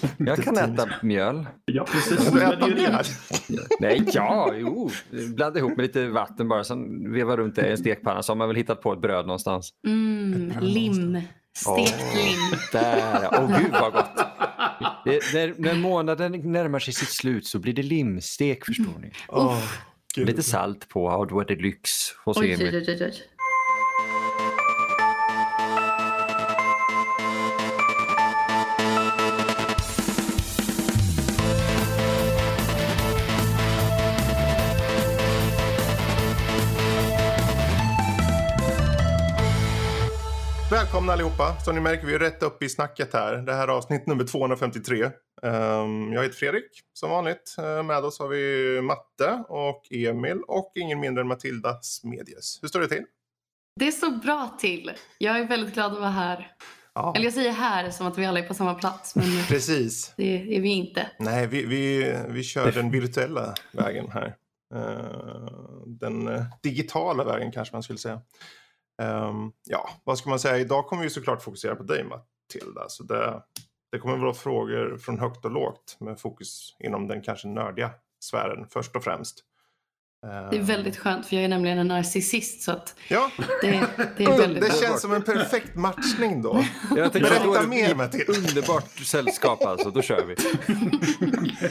Jag kan äta mjöl. Ja, precis. Du äter mjöl? Nej, ja, jo. Blanda ihop med lite vatten bara, sen veva runt det i en stekpanna så har man väl hittat på ett bröd någonstans. Mm, lim. Stekt lim. Där, åh gud vad gott. Det, när, när månaden närmar sig sitt slut så blir det limstek förstår ni. Åh, gud. Lite salt på och då är det lyx hos Oj, oj, Emil. Allihopa. Som ni märker vi är rätt upp i snacket här. Det här är avsnitt nummer 253. Ehm, jag heter Fredrik som vanligt. Eh, med oss har vi Matte och Emil och ingen mindre än Matilda Smedjes. Hur står det till? Det står bra till. Jag är väldigt glad att vara här. Ja, Eller jag säger här som att vi alla är på samma plats, men precis. det är vi inte. Nej, vi, vi, vi kör den virtuella vägen här. Eh, den eh, digitala vägen kanske man skulle säga. Ehm, ja, vad ska man säga? Idag kommer vi såklart fokusera på dig Matilda. Så det, det kommer vara frågor från högt och lågt med fokus inom den kanske nördiga sfären först och främst. Ehm, Det är väldigt skönt för jag är nämligen en narcissist så att Ja, det, det är väldigt det känns som en perfekt matchning då. Jag Berätta mer, Matilda. Underbart sällskap alltså, då kör vi.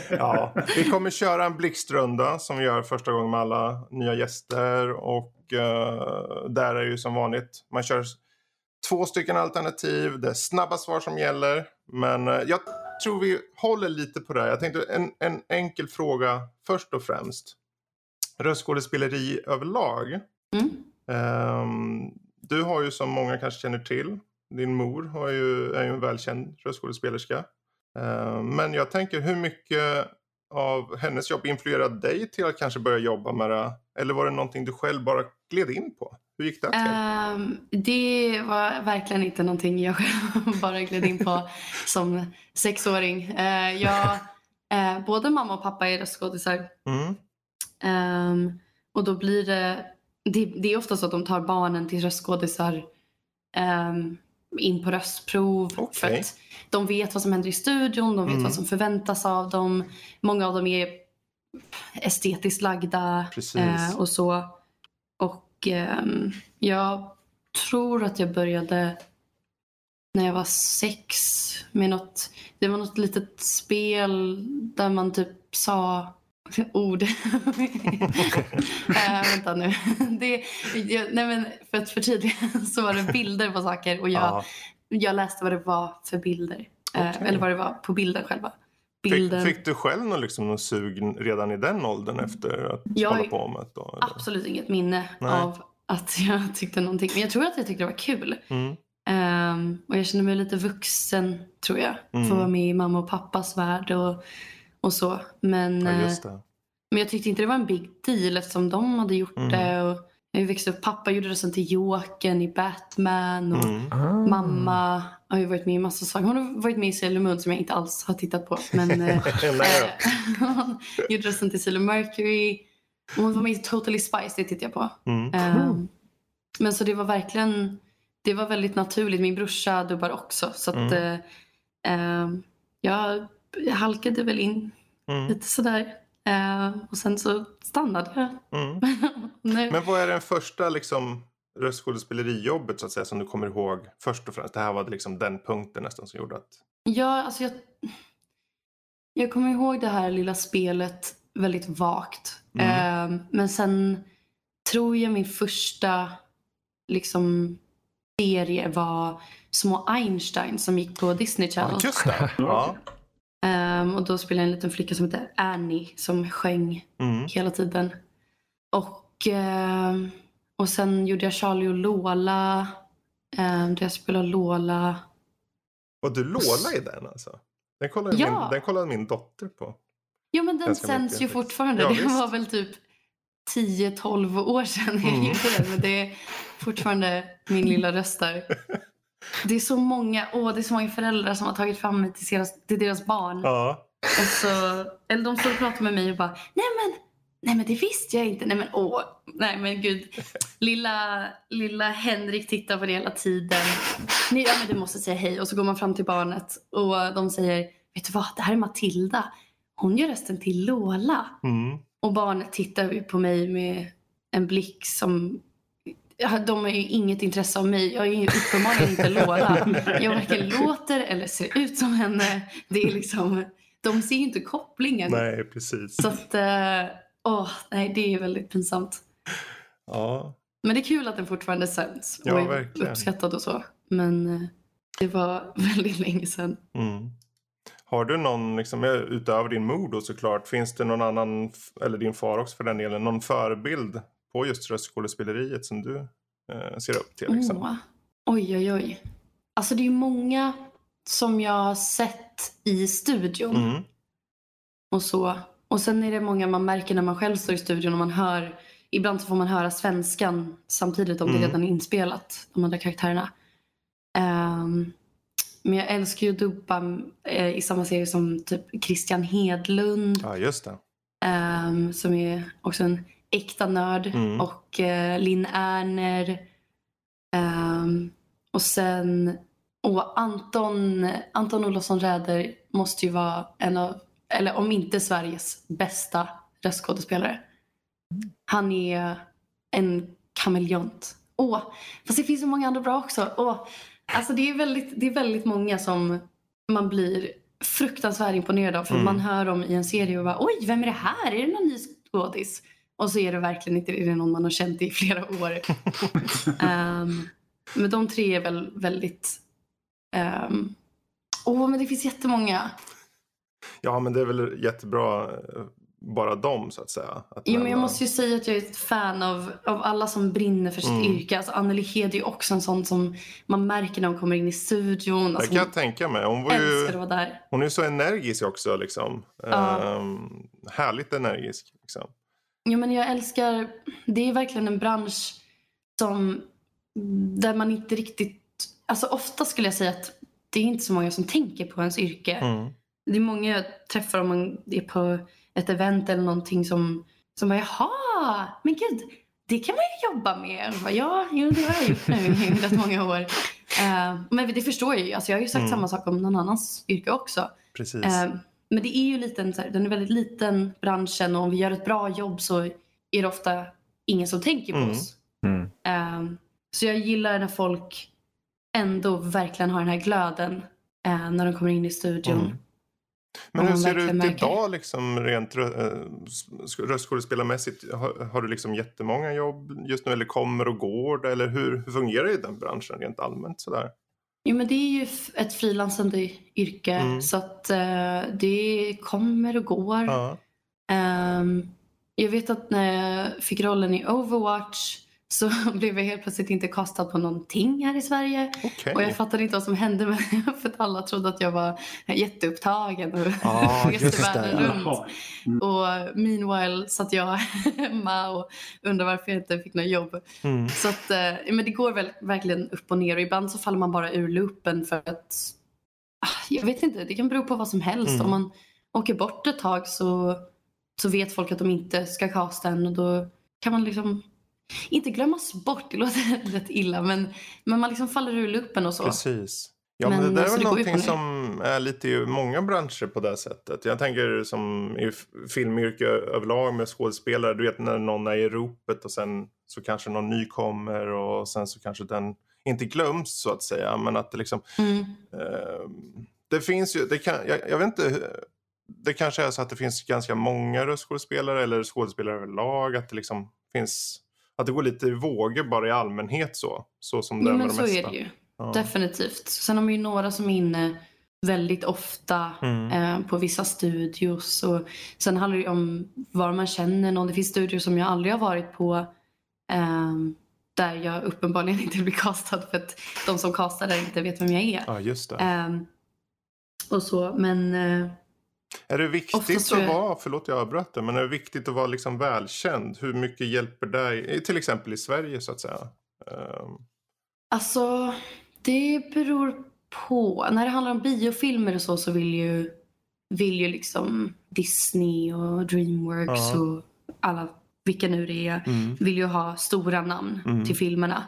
Ja, vi kommer köra en blixtrunda som vi gör första gången med alla nya gäster. Och eh, där är ju som vanligt, man kör två stycken alternativ. Det är snabba svar som gäller. Men eh, jag tror vi håller lite på det här. Jag tänkte en, en enkel fråga först och främst. Röstskådespeleri överlag. Mm. Ehm, du har ju som många kanske känner till, din mor har ju, är ju en välkänd röstskådespelerska. Ehm, men jag tänker hur mycket av hennes jobb influerade dig till att kanske börja jobba med det? Eller var det någonting du själv bara gled in på? Hur gick det till? Ehm, det var verkligen inte någonting jag själv bara gled in på som sexåring. Uh, jag, eh, både mamma och pappa är röstskådisar. Mm. Ehm, och då blir det, det... Det är ofta så att de tar barnen till röstskådisar ehm, in på röstprov. För Okej. att de vet vad som händer i studion, de vet Mm. vad som förväntas av dem. Många av dem är estetiskt lagda eh, och så. Och ehm, jag tror att jag började när jag var sex med något, det var något litet spel där man typ sa ord. äh, vänta nu. Det, jag, nej men för att förtydliga så var det bilder på saker och jag, Ja. jag läste vad det var för bilder. Eh, Okej. eller vad det var på bilden själva. Fick, Bilden. fick du själv någon, liksom, någon sug redan i den åldern efter att Jag- hålla på med det? Absolut inget minne Nej. av att jag tyckte någonting. Men jag tror att jag tyckte det var kul. Mm. Ehm, och jag kände mig lite vuxen tror jag. Mm. Få vara med i mamma och pappas värld och, och så. Men, Ja, eh, just det. men jag tyckte inte det var en big deal eftersom de hade gjort Mm. det. Och jag växte upp, pappa gjorde rösten till Jokern i Batman. Och Mm. Mamma har ju varit med i massa saker. Hon har varit med i Sailor Moon som jag inte alls har tittat på. Men eh, hon gjorde rösten till Sailor Mercury. Och Hon var med i Totally Spice, det tittade jag på. Mm. Ehm, men så det var verkligen, det var väldigt naturligt. Min brorsa dubbar också. Så att Mm. eh, ehm, jag halkade väl in Mm. lite sådär. Ehm, och sen så stannade jag. Mm. nu, Men vad är den första liksom, röstskådespelerijobbet så att säga, som du kommer ihåg först och främst? Det här var liksom den punkten nästan som gjorde att... ja, alltså jag, jag kommer ihåg det här lilla spelet väldigt vagt. Mm. Ehm, men sen tror jag min första liksom, serie var Små Einstein som gick på Disney Channel. Ja, just det. Ja. Ehm, och då spelade jag en liten flicka som heter Annie som sjöng Mm. hela tiden. Och, ehm, och sen gjorde jag Charlie och Lola. Um, där jag spelade Lola. Och du Lola i den alltså? Den kollade, Ja. min, den kollade min dotter på. Jo men den Ganska sänds ju fortfarande. Ja, det visst. var väl typ 10-12 år sedan jag Mm. gjorde den. Men det är fortfarande min lilla röst där. Det är så många, åh, det är så många föräldrar som har tagit fram mig till deras, till deras barn. Ja. Och så, eller de står och pratar med mig och bara, nej men, nej men det visste jag inte. Nej men åh, nej men gud. Lilla, lilla Henrik tittar på det hela tiden. Nej, ja, men du måste säga hej. Och så går man fram till barnet och de säger, vet du vad, det här är Matilda. Hon gör rösten till Lola. Mm. Och barnet tittar på mig med en blick som Ja, De har ju inget intresse av mig. Jag är ju uppenbarligen inte Lola. Jag varken låter eller ser ut som henne. Det är liksom, de ser ju inte kopplingen. Nej, precis. Så att, eh, åh, nej, det är väldigt pinsamt. Ja, Men det är kul att den fortfarande sänds och Ja, är verkligen. uppskattad och så. Men eh, det var väldigt länge sedan. Mm. Har du någon, liksom, eh, utöver din mor då såklart, finns det någon annan, eller din far också för den delen, någon förebild på just röstskådespeleriet som du eh, ser upp till? Liksom? Åh. Oj, oj, oj. Alltså det är ju många som jag har sett i studion Mm. och så. Och sen är det många man märker när man själv står i studion och man hör, ibland så får man höra svenskan samtidigt om Mm. det redan är inspelat, de andra karaktärerna. Ehm, men jag älskar ju att dubba eh, i samma serie som typ Christian Hedlund. Ja, just det. Ehm, som är också en äkta nörd. Mm. Och uh, Linn Erner. Ehm, och sen och Anton, Anton Olofsson Räder måste ju vara en av, eller om inte Sveriges bästa röstskådespelare. Han är en kameleont. Åh, fast det finns så många andra bra också. Åh, alltså det är, väldigt, det är väldigt många som man blir fruktansvärt imponerad av. För Mm. man hör dem i en serie och bara oj, vem är det här? Är det någon ny skådis? Och så är det verkligen inte det. Det är någon man har känt i flera år. Ehm, men de tre är väl väldigt... ehm, Åh, men det finns jättemånga. Ja, men det är väl jättebra, eh, bara dem så att säga. Att Jo, men jag måste ju säga att jag är ett fan av, av alla som brinner för sitt Mm. yrke. Alltså Anneli Hed är ju också en sån som man märker när hon kommer in i studion. Det Alltså, kan hon jag tänka mig. Hon, var ju, hon är ju så energisk också. Liksom. Ja. Ehm, härligt energisk. Liksom. Jo, men jag älskar... Det är verkligen en bransch som... Där man inte riktigt... Alltså ofta skulle jag säga att det är inte så många som tänker på ens yrke. Mm. Det är många jag träffar om man är på ett event eller någonting som, som bara jaha, men gud, det kan man ju jobba med. Bara, ja, jo, det har jag gjort nu i rätt många år. Eh, men det förstår jag ju. Alltså, jag har ju sagt Mm. samma sak om någon annans yrke också. Precis. Eh, men det är ju liten, så här, den är väldigt liten branschen och om vi gör ett bra jobb så är det ofta ingen som tänker på Mm. oss. Mm. Eh, så jag gillar när folk ändå verkligen har den här glöden eh, när de kommer in i studion. Mm. Men hur ser det ut märker. idag liksom, rent eh, röstskådespelarmässigt? Har, har du liksom jättemånga jobb just nu eller kommer och går det? Eller hur, hur fungerar ju den branschen rent allmänt sådär? Jo, men det är ju ett frilansande yrke Mm. så att eh, det kommer och går. Ja. Ehm, jag vet att när jag fick rollen i Overwatch så blev jag helt plötsligt inte kastad på någonting här i Sverige. Okej. Och jag fattade inte vad som hände med för att alla trodde att jag var jätteupptagen och reste just världen runt. Jaha. Och meanwhile satt jag hemma och undrade varför jag inte fick något jobb. Mm. Så att, eh, men det går väl, verkligen upp och ner och ibland så faller man bara ur loopen för att ah, jag vet inte, det kan bero på vad som helst. Mm. Om man åker bort ett tag så, så vet folk att de inte ska casta en och då kan man liksom inte glömmas bort, det låter rätt illa men, men man liksom faller ur loopen och så. Precis. Ja, men, Men, det där är så väl någonting som är lite i många branscher på det sättet. Jag tänker som i filmyrke överlag med skådespelare. Du vet när någon är i ropet och sen så kanske någon ny kommer och sen så kanske den inte glöms så att säga. Men att det liksom Mm. eh, det finns ju, det kan, jag, jag vet inte, det kanske är så att det finns ganska många röstskådespelare eller skådespelare överlag. Att det liksom finns, att det går lite i vågor bara i allmänhet så. Så som det är med men det så mesta. är det ju. Ja. Definitivt. Sen har man ju några som är inne väldigt ofta Mm. eh, på vissa studios. Och sen handlar det ju om var man känner någon. Det finns studios som jag aldrig har varit på ehm, där jag uppenbarligen inte blir castad för att de som castar där inte vet vem jag är. Ja, just det. Ehm, och så, men eh, Är det viktigt tror att jag- vara, förlåt jag avbröt det, men är det viktigt att vara liksom välkänd? Hur mycket hjälper det, till exempel i Sverige så att säga? Ehm, alltså det beror på. När det handlar om biofilmer och så så vill ju, vill ju liksom Disney och Dreamworks Ja. och alla, vilka nu det är, vill ju ha stora namn Mm. till filmerna.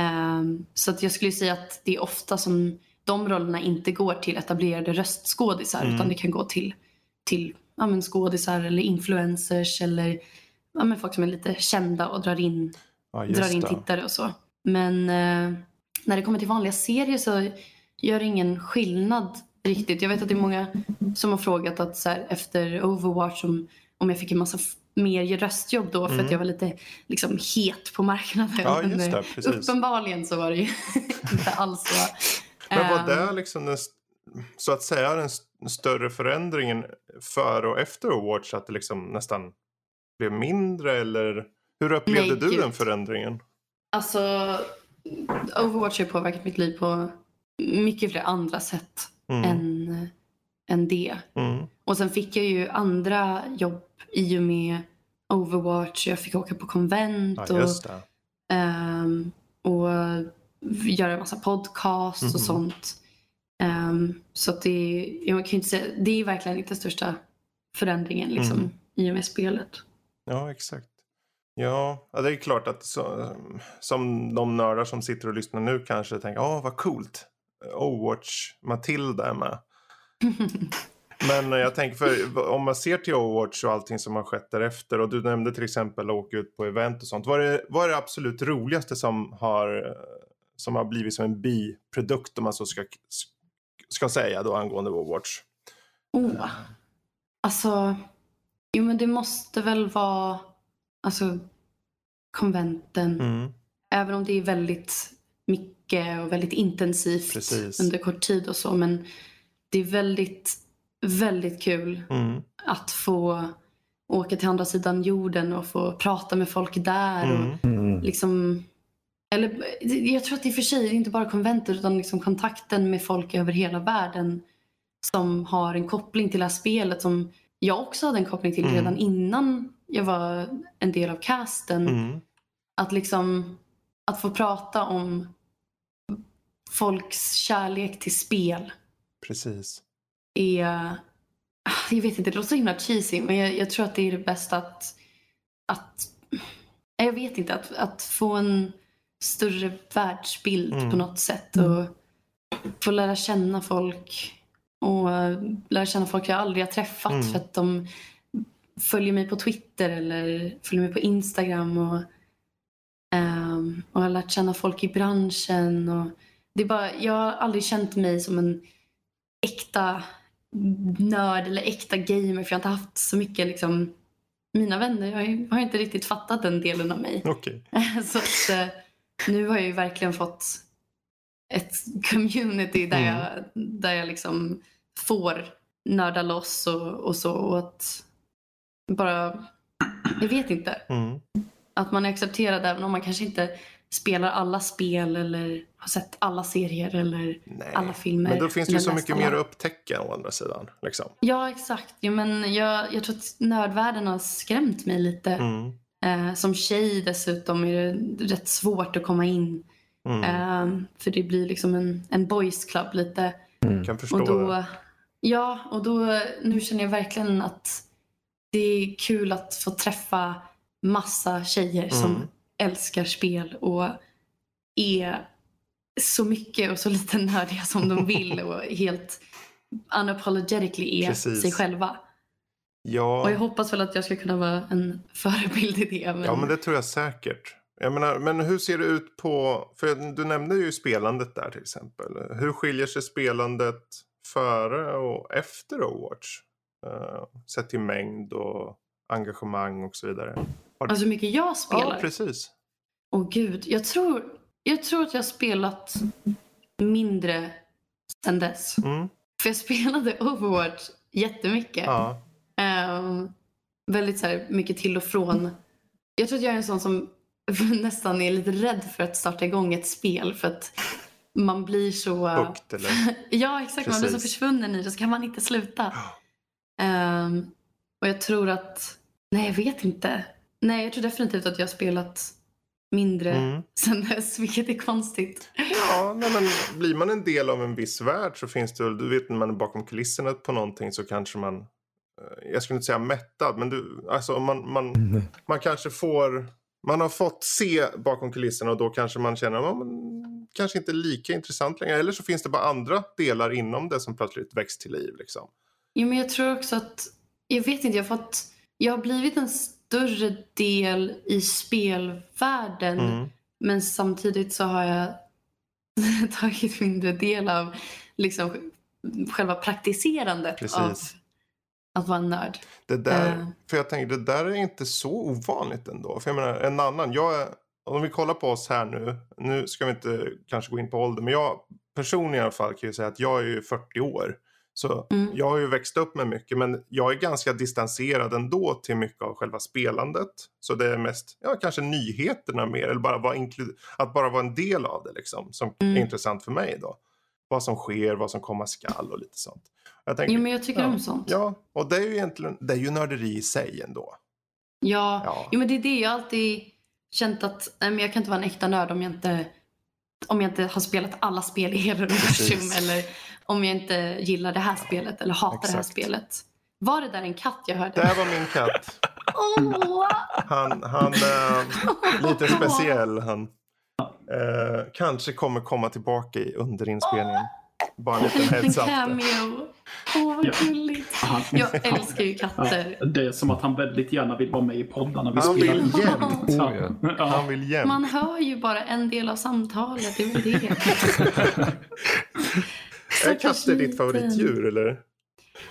Ehm, så att jag skulle säga att det är ofta som de rollerna inte går till etablerade röstskådisar Mm. utan det kan gå till, till ja, men skådisar eller influencers eller ja, men folk som är lite kända och drar in, Ja, drar in det. tittare och så. Men eh, när det kommer till vanliga serier så gör det ingen skillnad riktigt. Jag vet att det är många som har frågat att så här, efter Overwatch om, om jag fick en massa mer röstjobb då för Mm. att jag var lite liksom, het på marknaden. Ja, det, eh. Uppenbarligen så var det ju inte alls så. Men var Ehm, det liksom den, så att säga den st- större förändringen före och efter Overwatch? Att det liksom nästan blev mindre eller hur upplevde Nej, du gud. den förändringen? Alltså, Overwatch har påverkat mitt liv på mycket fler andra sätt Mm. än, än det. Mm. Och sen fick jag ju andra jobb i och med Overwatch. Jag fick åka på konvent Ja, och, ehm, och göra en massa podcast Mhm. och sånt. Ehm, så att det, jag kan inte säga, det är verkligen inte största förändringen liksom, Mm. i och med spelet. Ja, exakt. Ja, det är klart att så, som de nördar som sitter och lyssnar nu kanske tänker åh vad coolt. Overwatch, Matilda är med. Men jag tänker för om man ser till Overwatch och allting som har skett därefter och du nämnde till exempel att åka ut på event och sånt. Vad är, vad är det absolut roligaste som har, som har blivit som en biprodukt om man så ska, ska säga då angående Overwatch? Oh. Alltså, jo men det måste väl vara alltså, konventen. Mm, Även om det är väldigt mycket och väldigt intensivt Precis. under kort tid och så. Men det är väldigt, väldigt kul mm, att få åka till andra sidan jorden och få prata med folk där. mm, Och Mm. liksom, eller, jag tror att det i och för sig är inte bara konventer utan liksom kontakten med folk över hela världen som har en koppling till det här spelet som jag också hade en koppling till Mm. redan innan jag var en del av casten. mm. Att liksom att få prata om folks kärlek till spel Precis. är... ah, Jag vet inte, det låter så himla cheesy men jag, jag tror att det är det bästa att... att jag vet inte, att, att få en större världsbild Mm. på något sätt och få lära känna folk och lära känna folk jag aldrig har träffat Mm. för att de följer mig på Twitter eller följer mig på Instagram och, ehm, och har lärt känna folk i branschen. Och det är bara, jag har aldrig känt mig som en äkta nörd eller äkta gamer för jag har inte haft så mycket liksom, mina vänner har, har inte riktigt fattat den delen av mig. Okej. Så att, eh, nu har jag ju verkligen fått ett community där Mm. jag, där jag liksom får nörda loss och, och så. Och att bara, jag vet inte. Mm. Att man är accepterad även om man kanske inte spelar alla spel eller har sett alla serier eller Nej. alla filmer. Men då finns det ju så mycket alla. mer att upptäcka å andra sidan. Liksom. Ja, exakt. Ja, men jag, jag tror att nördvärlden har skrämt mig lite. Mm. Eh, som tjej dessutom är det rätt svårt att komma in. Mm. Eh, för det blir liksom en, en boys club lite. kan förstå Och då, det. ja, och då, nu känner jag verkligen att det är kul att få träffa massa tjejer som Mm. älskar spel och är så mycket och så lite nördiga som de vill och helt unapologetically är Precis. sig själva. Ja. Och jag hoppas väl att jag ska kunna vara en förebild i det. Men... ja, men det tror jag säkert. Jag menar, men hur ser det ut på... För du nämnde ju spelandet där till exempel. Hur skiljer sig spelandet före och efter Overwatch? Uh, sett till mängd och engagemang och så vidare. Alltså hur mycket jag spelar? Ja, precis. Åh gud, jag tror, jag tror att jag har spelat mindre sen dess. Mm. För jag spelade Overwatch jättemycket. Ja. Ehm, väldigt så här, mycket till och från. Jag tror att jag är en sån som nästan är lite rädd för att starta igång ett spel för att man blir så... Hooked eller? ja, exakt. Man blir så Precis. försvunnen i det så kan man inte sluta. Ehm, och jag tror att... Nej, jag vet inte. Nej, jag tror definitivt att jag har spelat mindre Mm. sen dess, vilket är konstigt. Ja, nej, men blir man en del av en viss värld så finns det väl, du vet när man är bakom kulisserna på någonting så kanske man, jag skulle inte säga mättad, men du, alltså man, man, man kanske får, man har fått se bakom kulisserna och då kanske man känner, ja men kanske inte lika intressant längre. Eller så finns det bara andra delar inom det som plötsligt väcks till liv. Liksom. Jo, men jag tror också att, jag vet inte, jag har fått, jag har blivit en större del i spelvärlden. Mm. Men samtidigt så har jag tagit mindre del av liksom, själva praktiserandet Precis. av att vara en nörd. Det där, Eh. För jag tänker, det där är inte så ovanligt ändå. För jag menar, en annan, jag är, om vi kollar på oss här nu, nu ska vi inte kanske gå in på ålder, men jag personligen i alla fall kan ju säga att jag är ju 40 år. Så Mm. jag har ju växt upp med mycket, men jag är ganska distanserad ändå till mycket av själva spelandet. Så det är mest, ja kanske nyheterna mer, eller bara vara att bara vara en del av det liksom, som Mm. är intressant för mig då. Vad som sker, vad som komma skall och lite sånt. Jag tänker, Jo, men jag tycker ja. om sånt. Ja, och det är ju egentligen, det är ju nörderi i sig ändå. Ja, Ja. Jo, men det är det jag alltid känt att nej, men jag kan inte vara en äkta nörd om jag inte, om jag inte har spelat alla spel i hela universum eller om jag inte gillar det här spelet eller hatar det här Exakt. spelet. Var det där en katt jag hörde? Där var min katt. Han, han är lite speciell. Han eh, kanske kommer komma tillbaka i under inspelningen. Bara en liten En heads up. cameo. Åh, vad Ja. gulligt. Han, Jag älskar ju katter. ja, det är som att han väldigt gärna vill vara med i poddarna vi Han spelar vill jämt. Ja. Oh, ja. Ja. Han vill jämt. Man hör ju bara en del av samtalet, det är väl det. Är katter ditt favoritdjur eller?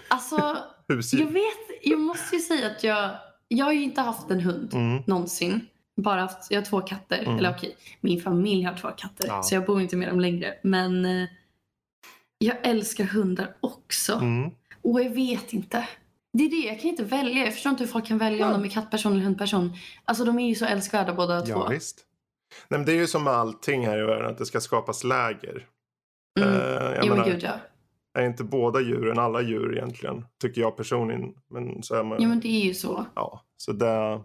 Alltså, Husdjur? jag vet, jag måste ju säga att jag, jag har ju inte haft en hund Mm. någonsin. Bara haft, jag har två katter. Mm. Eller okej, min familj har två katter. Ja. Så jag bor inte med dem längre. Men eh, jag älskar hundar också. Mm. Och jag vet inte. Det är det, jag kan inte välja. Jag förstår inte hur folk kan välja om de är kattperson eller hundperson. Alltså de är ju så älskvärda båda två. Ja, visst. Nej, men det är ju som med allting här i världen att det ska skapas läger. Mm. Eh, jag jo men menar, gud ja. är inte båda djuren alla djur egentligen? Tycker jag personligen. Men så är man, Jo men det är ju så. Ja, så det...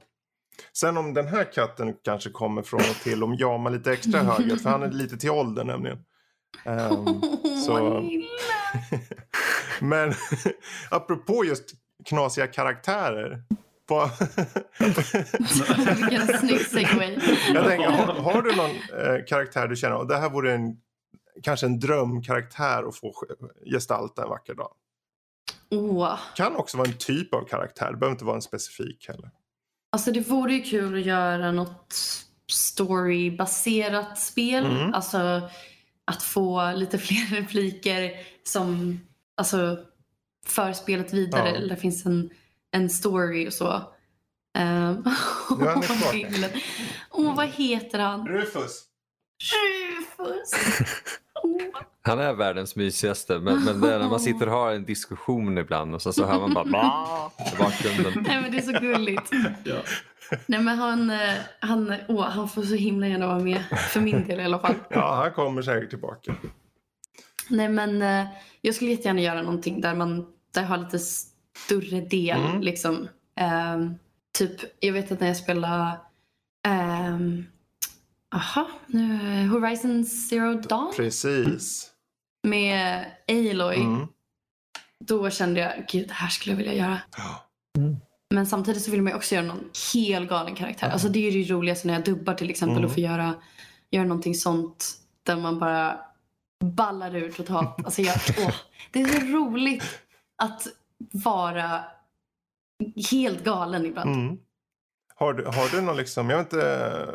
Sen om den här katten kanske kommer från och till om jamar lite extra höger, för han är lite till åldern nämligen. Ehm, så- men apropå just knasiga karaktärer. På, Vilken snygg segway. jag tänker, har, har du någon eh, karaktär du känner, och det här vore en, kanske en drömkaraktär att få gestalta en vacker dag? Åh. Kan också vara en typ av karaktär, det behöver inte vara en specifik heller. Alltså det vore ju kul att göra något storybaserat spel. Mm. Alltså att få lite fler repliker som alltså, för spelet vidare. Ja. Eller det finns en, en story och så. Um. Åh, vad heter han? Rufus! Rufus! Han är världens mysigaste, men, men det är när man sitter och har en diskussion ibland och så, så hör man bara "Bah!" i bakgrunden. Nej men det är så gulligt. Ja. Nej men han, eh, han, åh, han får så himla gärna vara med. För min del i alla fall. Ja, han kommer säkert tillbaka. Nej men eh, jag skulle jättegärna göra någonting där man där jag har lite större del. Mm. Liksom. Ehm, typ, jag vet att när jag spelade ehm, aha, nu, eh, Horizon Zero Dawn Precis. med Aloy. Mm. Då kände jag, gud det här skulle jag vilja göra. Ja. Men samtidigt så vill man ju också göra någon helt galen karaktär. Alltså det är ju det roligaste när jag dubbar till exempel Mm. och får göra, göra någonting sånt där man bara ballar ur totalt. Alltså jag, åh, det är så roligt att vara helt galen ibland. Mm. Har, du, har du någon liksom, jag vet inte,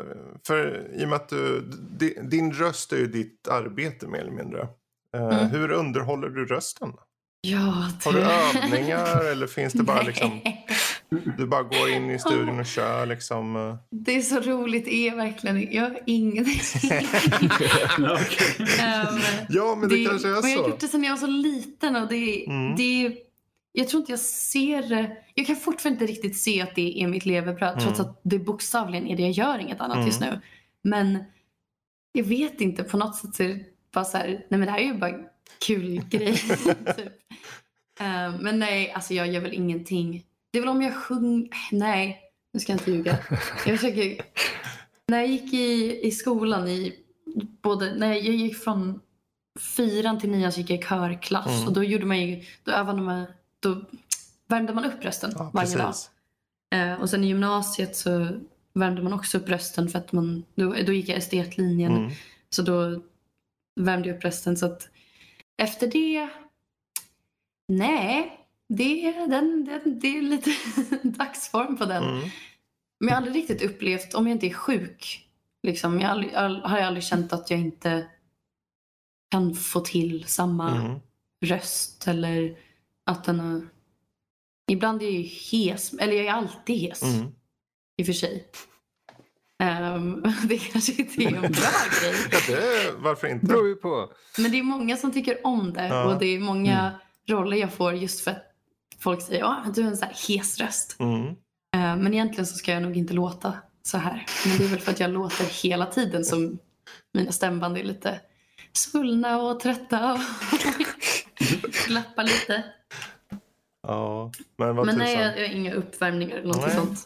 för i och med att du, di, din röst är ju ditt arbete mer eller mindre. Eh, Mm. Hur underhåller du rösten? Ja, Har du det- övningar eller finns det bara liksom, du bara går in i studion och kör liksom? eh? Det är så roligt, det är verkligen, jag har ingenting. Ja, okej. Ehm, Ja, men det, kanske är men jag har så. gjort det sedan jag var så liten och det, Mm. det är jag tror inte jag ser. Jag kan fortfarande inte riktigt se att det är mitt levebröd Mm. trots att det bokstavligen är det jag gör, inget annat just nu. Men jag vet inte, på något sätt så är det bara så här, nej men det här är ju bara kul grej. typ. Eh, men nej, alltså jag gör väl ingenting. Det är väl om jag sjunger, nej, nu ska jag inte ljuga. Jag försöker, när jag gick i, i skolan i både, när jag gick från fyran till nian så gick jag i körklass Mm. och då gjorde man ju, då övade man, då värmde man upp rösten Ja, varje dag. Eh, och sen i gymnasiet så värmde man också upp rösten för att man, då, då gick jag estetlinjen. Mm. Så då värmde upp rösten. Så att efter det, nej, det, den, den, det är lite dagsform på den. Mm. Men jag har aldrig riktigt upplevt, om jag inte är sjuk, liksom, jag, har aldrig, jag har aldrig känt att jag inte kan få till samma Mm. röst eller att den har... Ibland är jag ju hes, eller jag är alltid hes Mm. i och för sig. Ehm, det kanske inte är en bra grej. Ja, det, varför inte? beror ju på. Men det är många som tycker om det Ja. och det är många roller jag får just för att folk säger att du har en så här hes röst. Mm. Eh, Men egentligen så ska jag nog inte låta så här. Men det är väl för att jag låter hela tiden som mina stämband är lite svullna och trötta och glappar lite. Ja, men vad Men nej, tusan. jag jag har inga uppvärmningar eller något Nej. sånt.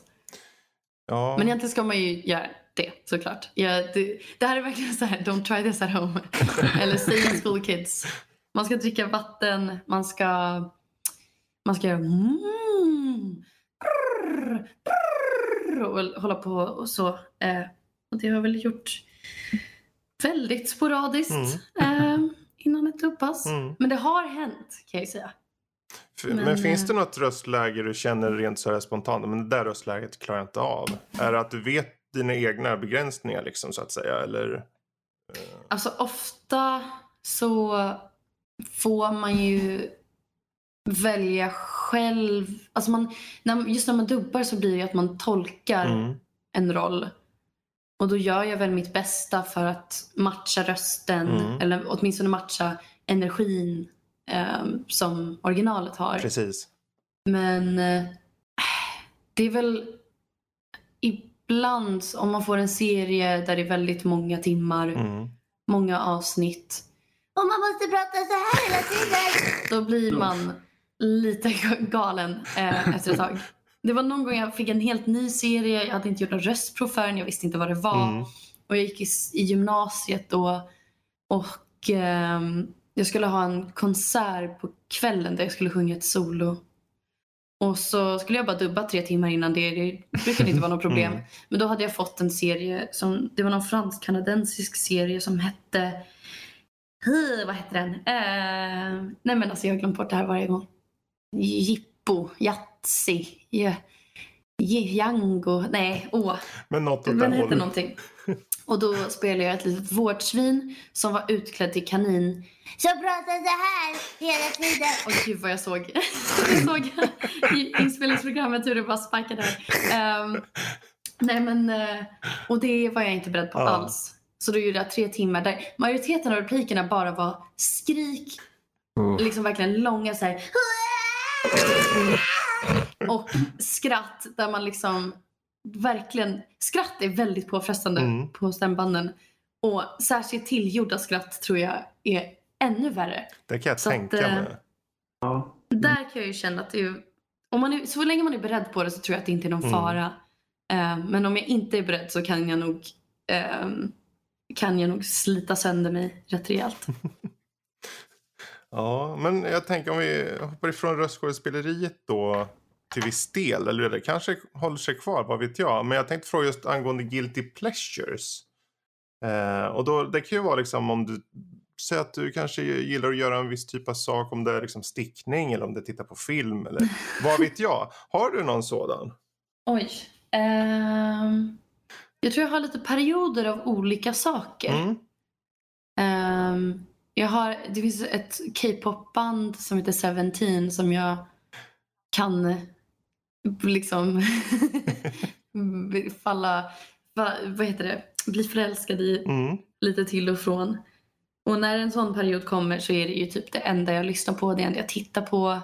Ja. Men egentligen ska man ju göra det såklart. Ja, det, det här är verkligen så här, don't try this at home. Eller say school kids. Man ska dricka vatten, man ska, man ska göra mm, brr, brr, och hålla på och så. Eh, och det har jag väl gjort väldigt sporadiskt eh, innan ett tuppass. Mm. Men det har hänt kan jag ju säga. Men, Men, finns eh, det något röstläge du känner rent så här spontant, men det där röstläget klarar jag inte av? Är det att du vet dina egna begränsningar liksom så att säga? Eller? Alltså ofta så får man ju välja själv. Alltså man, när, just när man dubbar så blir det att man tolkar Mm. en roll. Och då gör jag väl mitt bästa för att matcha rösten Mm. eller åtminstone matcha energin eh, som originalet har. Precis. Men eh, det är väl ibland om man får en serie där det är väldigt många timmar, Mm. många avsnitt. Och man måste prata så här hela tiden. Då blir man lite galen eh, efter ett tag. Det var någon gång jag fick en helt ny serie. Jag hade inte gjort någon röstprov för den. Jag visste inte vad det var. Mm. Och jag gick i, i gymnasiet då. Och ehm, jag skulle ha en konsert på kvällen där jag skulle sjunga ett solo. Och så skulle jag bara dubba tre timmar innan det. Det brukade inte vara något problem. Mm. Men då hade jag fått en serie. Som, det var någon fransk-kanadensisk serie som hette... Vad hette den? Eh, nej men alltså jag har glömt bort det här varje gång. Jippo, Yatzy, ja, Django. Nej, åh. Men något åt Den det hette någonting. Och då spelade jag ett litet vårdsvin som var utklädd till kanin. Som pratade så här hela tiden. Och gud vad jag såg. jag såg i inspelningsprogrammet hur det bara här. Ehm, nej men, eh, och det var jag inte beredd på Ja. alls. Så då gjorde jag tre timmar där majoriteten av replikerna bara var skrik, Oh. liksom verkligen långa så här. Och skratt där man liksom verkligen, skratt är väldigt påfrestande Mm. på stämbanden. Och särskilt tillgjorda skratt tror jag är ännu värre. Det kan jag Så tänka eh, mig. Ja. Där kan jag ju känna att det är, om man är, så länge man är beredd på det så tror jag att det inte är någon Mm. fara. Eh, men om jag inte är beredd så kan jag nog ehm, kan jag nog slita sönder mig rätt rejält. Ja, men jag tänker om vi hoppar ifrån röstskådespeleriet då till viss del. Eller det kanske håller sig kvar, vad vet jag. Men jag tänkte fråga just angående guilty pleasures. Eh, och då, det kan ju vara liksom om du säger att du kanske gillar att göra en viss typ av sak. Om det är liksom stickning eller om du tittar på film. Eller vad vet jag. Har du någon sådan? Oj. Ehm, jag tror jag har lite perioder av olika saker. Mm. Ehm, jag har, det finns ett K-pop-band som heter Seventeen som jag kan liksom falla, va, vad heter det, bli förälskad i Mm. lite till och från. Och när en sån period kommer så är det ju typ det enda jag lyssnar på, det enda jag tittar på.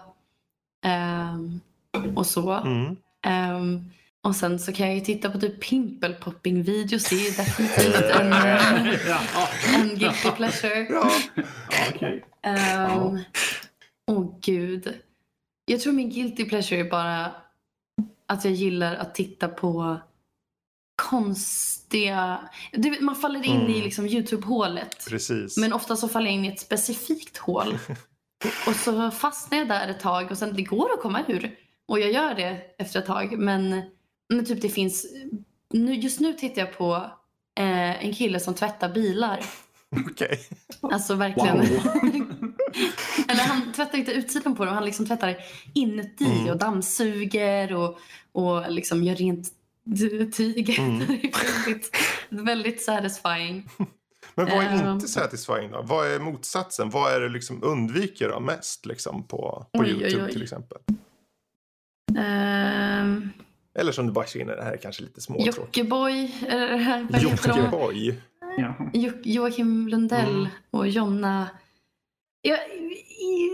Ehm, och så. Mm. Ehm, och sen så kan jag ju titta på typ pimple popping videos. Det är ju definitivt en, eh, en guilty pleasure. Ja. okej. Ehm, Åh gud. Jag tror min guilty pleasure är bara att jag gillar att titta på konstiga... Du, man faller in Mm. i liksom Youtube-hålet. Precis. Men ofta så faller jag in i ett specifikt hål. Och så fastnar jag där ett tag och sen det går att komma ur. Och jag gör det efter ett tag. Men, men typ det finns... Nu, just nu tittar jag på eh, en kille som tvättar bilar. Okej. Alltså verkligen. Wow. Eller han tvättar inte utsidan på dem, han liksom tvättar inuti Mm. och dammsuger och, och liksom gör rent tyget. Mm. Det är väldigt, väldigt satisfying. Men vad är Ehm. inte satisfying då? Vad är motsatsen? Vad är det liksom undviker då mest liksom på, på Oj, oj, YouTube oj. till exempel? Ehm, Eller som du bara känner, det här är kanske lite småtråkigt. Jockiboi, eller vad heter? Jockiboi. Jo- Joakim Lundell Mm. och Jonna. Ja, i,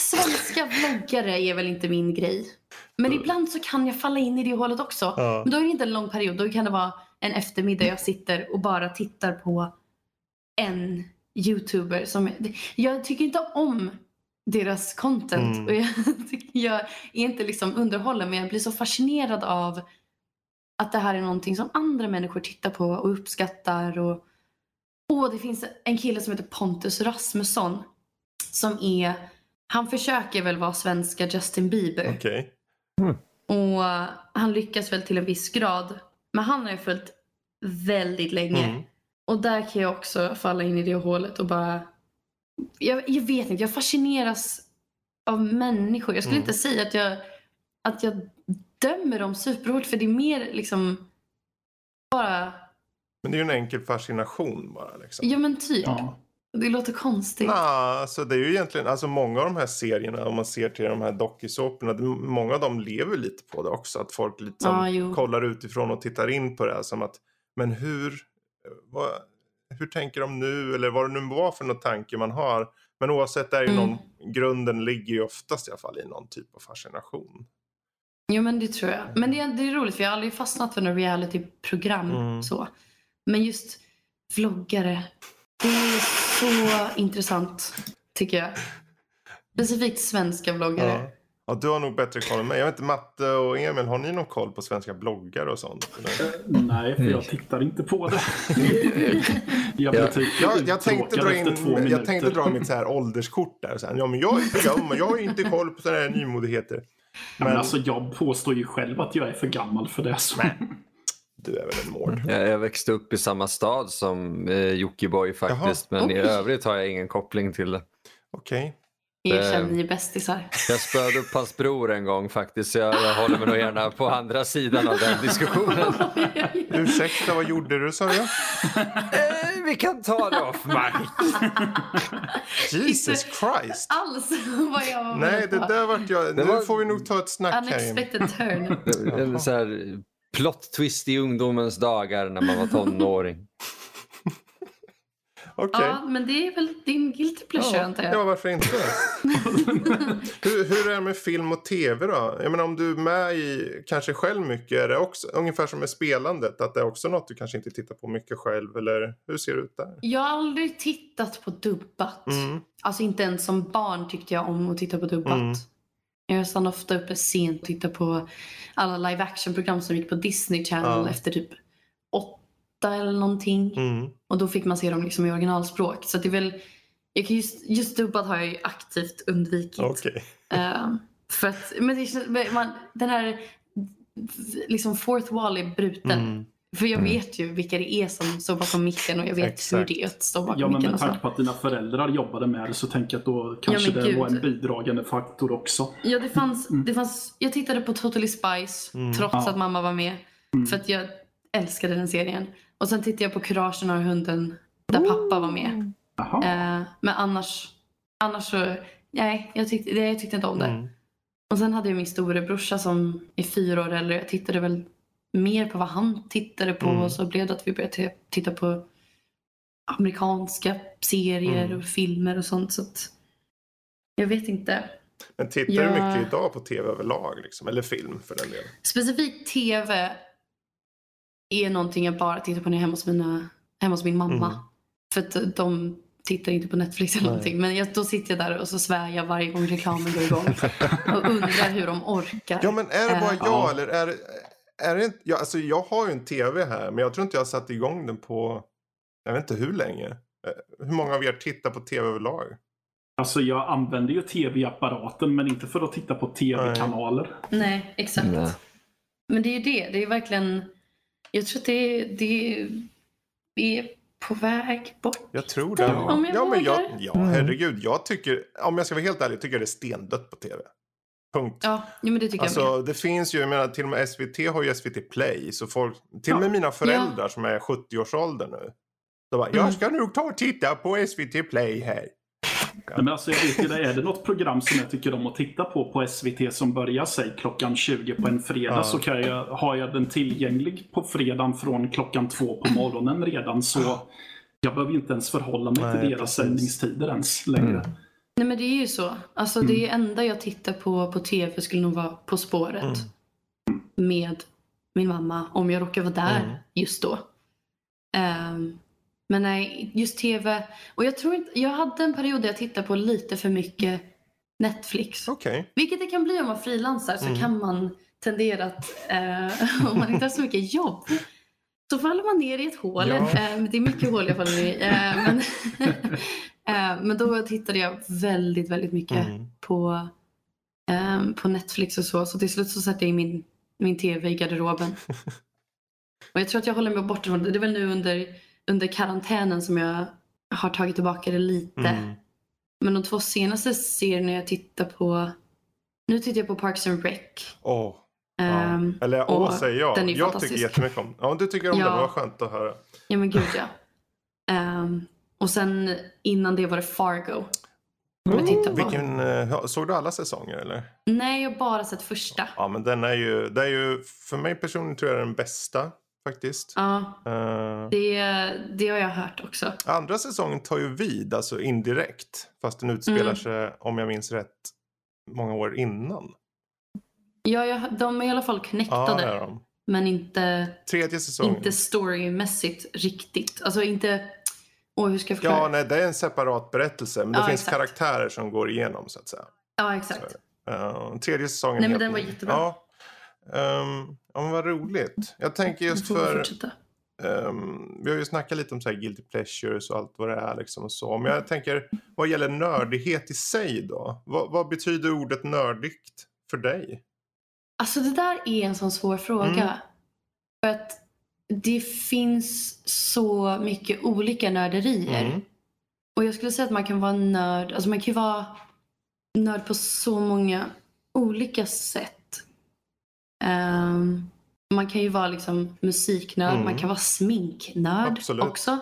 svenska vloggare är väl inte min grej. Men ibland så kan jag falla in i det hållet också. Ja. Men då är det inte en lång period. Då kan det vara en eftermiddag jag sitter och bara tittar på en youtuber. Som, jag tycker inte om deras content. Mm. Och jag, jag är inte liksom underhållen men jag blir så fascinerad av att det här är någonting som andra människor tittar på och uppskattar. Och, och det finns en kille som heter Pontus Rasmusson. Som är, han försöker väl vara svenska Justin Bieber. Okej. Och han lyckas väl till en viss grad. Men han har ju följt väldigt länge. Mm. Och där kan jag också falla in i det hålet och bara... Jag, jag vet inte, jag fascineras av människor. Jag skulle Mm. inte säga att jag, att jag dömer dem superhårt för det är mer liksom bara... Men det är ju en enkel fascination bara liksom. Ja men typ. Ja. Det låter konstigt. Nej, alltså det är ju egentligen, alltså många av de här serierna, om man ser till de här dokusåporna, många av dem lever lite på det också. Att folk liksom jo. kollar utifrån och tittar in på det här som att, men hur, vad, hur tänker de nu? Eller vad det nu var för någon tanke man har. Men oavsett, är ju Mm. någon, grunden ligger ju oftast i alla fall i någon typ av fascination. Jo men det tror jag. Men det är, det är roligt för jag har aldrig fastnat för några realityprogram Mm. så. Men just vloggare. Det är så intressant tycker jag. Specifikt svenska vloggare. Ja. Ja, du har nog bättre koll än mig. Jag vet inte, Matte och Emil, har ni någon koll på svenska bloggar och sånt? Eller? Nej, för jag tittar inte på det. jag blir Ja. typ Jag, jag, tänkte dra uttråkad efter två in, jag tänkte dra mitt så här ålderskort där. Så här, ja, men jag är för gammal, jag har inte koll på sådana här nymodigheter. Ja, men Men alltså, jag påstår ju själv att jag är för gammal för det. Så. du är väl en mård? Jag, jag växte upp i samma stad som eh, Jockiboi faktiskt. Men i Oj. övrigt har jag ingen koppling till det. Okej. Erkänn, ni är bästisar. Jag spöade upp hans bror en gång faktiskt. Så jag, jag håller mig nog gärna på andra sidan av den diskussionen. Ursäkta, vad gjorde du sa du? Eh, vi kan ta det off mic. Jesus Christ. Alls vad jag var Nej, det där vart jag... Det Nu var- får vi nog ta ett snack här. Emil. Unexpected turn. En så här plot twist i ungdomens dagar när man var tonåring. Okej. Ja, men det är väl din guilty pleasure antar Ja, jag. ja, varför inte? hur, hur är det med film och tv då? Jag menar om du är med i kanske själv mycket, är det också ungefär som med spelandet? Att det är också något du kanske inte tittar på mycket själv? Eller hur ser det ut där? Jag har aldrig tittat på dubbat. Mm. Alltså inte ens som barn tyckte jag om att titta på dubbat. Mm. Jag stannade ofta uppe sent och tittade på alla live action-program som gick på Disney Channel Ja. efter typ åtta eller någonting. Mm. Och då fick man se dem liksom i originalspråk. Så det är väl, jag kan just, just dubbat har jag ju aktivt undvikit. Okej. Eh, för att, men det, man, den här liksom fourth wall är bruten. Mm. För jag Mm. vet ju vilka det är som står bakom micken och jag vet Exakt. hur det är att stå bakom Ja, men micken. med tanke på att dina föräldrar jobbade med det så tänker jag att då kanske men det gud. var en bidragande faktor också. Ja, det fanns, det fanns, jag tittade på Totally Spice Mm. trots Ja. att mamma var med. För att jag älskade den serien. Och sen tittade jag på Kuragen och hunden där pappa var med. Eh, men annars, annars så, nej, jag tyckte, jag tyckte inte om det. Mm. Och sen hade jag min storebrorsa som är fyra år äldre. Jag tittade väl mer på vad han tittade på Mm. och så blev det att vi började titta på amerikanska serier Mm. och filmer och sånt. Så att, jag vet inte. Men tittar Ja. du mycket idag på tv överlag? Liksom? Eller film för den delen? Specifikt tv är någonting jag bara tittar på när jag är hemma hos, mina, hemma hos min mamma. Mm. För att de tittar inte på Netflix eller Nej. någonting. Men jag, då sitter jag där och så svär jag varje gång reklamen går igång. och undrar hur de orkar. Ja, men är det bara Eh, jag ja. eller är. Är det inte, ja, alltså jag har ju en tv här men jag tror inte jag har satt igång den på... Jag vet inte hur länge. Eh, Hur många av er tittar på tv överlag? Alltså jag använder ju tv-apparaten men inte för att titta på tv-kanaler. Nej, exakt. Nej. Men det är ju det. Det är verkligen... Jag tror att det är, det är på väg bort. Jag tror det. Om jag ja, men jag, ja, herregud. Jag tycker, om jag ska vara helt ärlig, tycker jag det är stendött på tv. Punkt. Ja, men det tycker jag Alltså med. det finns ju, jag menar till och med SVT har ju SVT Play. Så folk, till och med mina föräldrar som är 70-årsåldern nu. De bara, Mm. jag ska nog ta och titta på SVT Play här. Nej, men alltså, jag vet inte, är det något program som jag tycker om att titta på på SVT som börjar säg klockan 20 på en fredag Ja. så kan jag, har jag den tillgänglig på fredagen från klockan 2 på morgonen redan så jag behöver ju inte ens förhålla mig Nej, till deras precis. sändningstider ens längre. Mm. Nej men det är ju så. Alltså det enda jag tittar på på tv skulle nog vara På spåret. Mm. Med min mamma. Om jag råkar vara där Mm. just då. Ehm, men nej, just tv. Och jag tror inte, jag hade en period där jag tittade på lite för mycket Netflix. Okej. Vilket det kan bli om man frilansar så Mm. kan man tendera att uh, om man inte har så mycket jobb så faller man ner i ett hål. Ja. Eh, det är mycket hål jag faller ner i. Eh, men, eh, men då tittade jag väldigt, väldigt mycket Mm. på, ehm, på Netflix och så. Så till slut så satte jag in min, min tv i garderoben. och jag tror att jag håller mig borta från det. Det är väl nu under, under karantänen som jag har tagit tillbaka det lite. Mm. Men de två senaste serierna jag tittar på. Nu tittar jag på Parks and Rec. Åh, ja. Ehm, Eller åh säger jag. den är jag fantastisk. tycker jättemycket om Ja, du tycker om Ja. den. Vad skönt att höra. ja men gud ja. Ehm, och sen innan det var det Fargo. På. Vilken, eh, såg du alla säsonger eller? Nej, jag har bara sett första. Ja, men den är ju, det är ju för mig personligen tror jag den bästa faktiskt. Ja, Eh, det, det har jag hört också. andra säsongen tar ju vid, alltså indirekt. Fast den utspelar Mm. sig, om jag minns rätt, många år innan. Ja, jag, de är i alla fall Ja, connectade. de. men inte, Tredje säsongen. inte storymässigt riktigt. Alltså inte... Åh, hur ska jag förklara? Ja, nej, det är en separat berättelse. Men det Ja, finns exakt. karaktärer som går igenom så att säga. Ja, exakt. Uh, tredje säsongen. Nej, men den var jättebra. Ja. Um, ja, men vad roligt. Jag tänker just för... Ehm, vi har ju snackat lite om så här guilty pleasures och allt vad det är. Liksom och så. Men jag tänker, vad gäller nördighet i sig då? Vad, vad betyder ordet nördigt för dig? Alltså det där är en sån svår fråga. Mm. För att det finns så mycket olika nörderier. Mm. Och jag skulle säga att man kan vara nörd, alltså man kan ju vara nörd på så många olika sätt. Ehm, man kan ju vara liksom musiknörd, Mm. man kan vara sminknörd Absolut. också.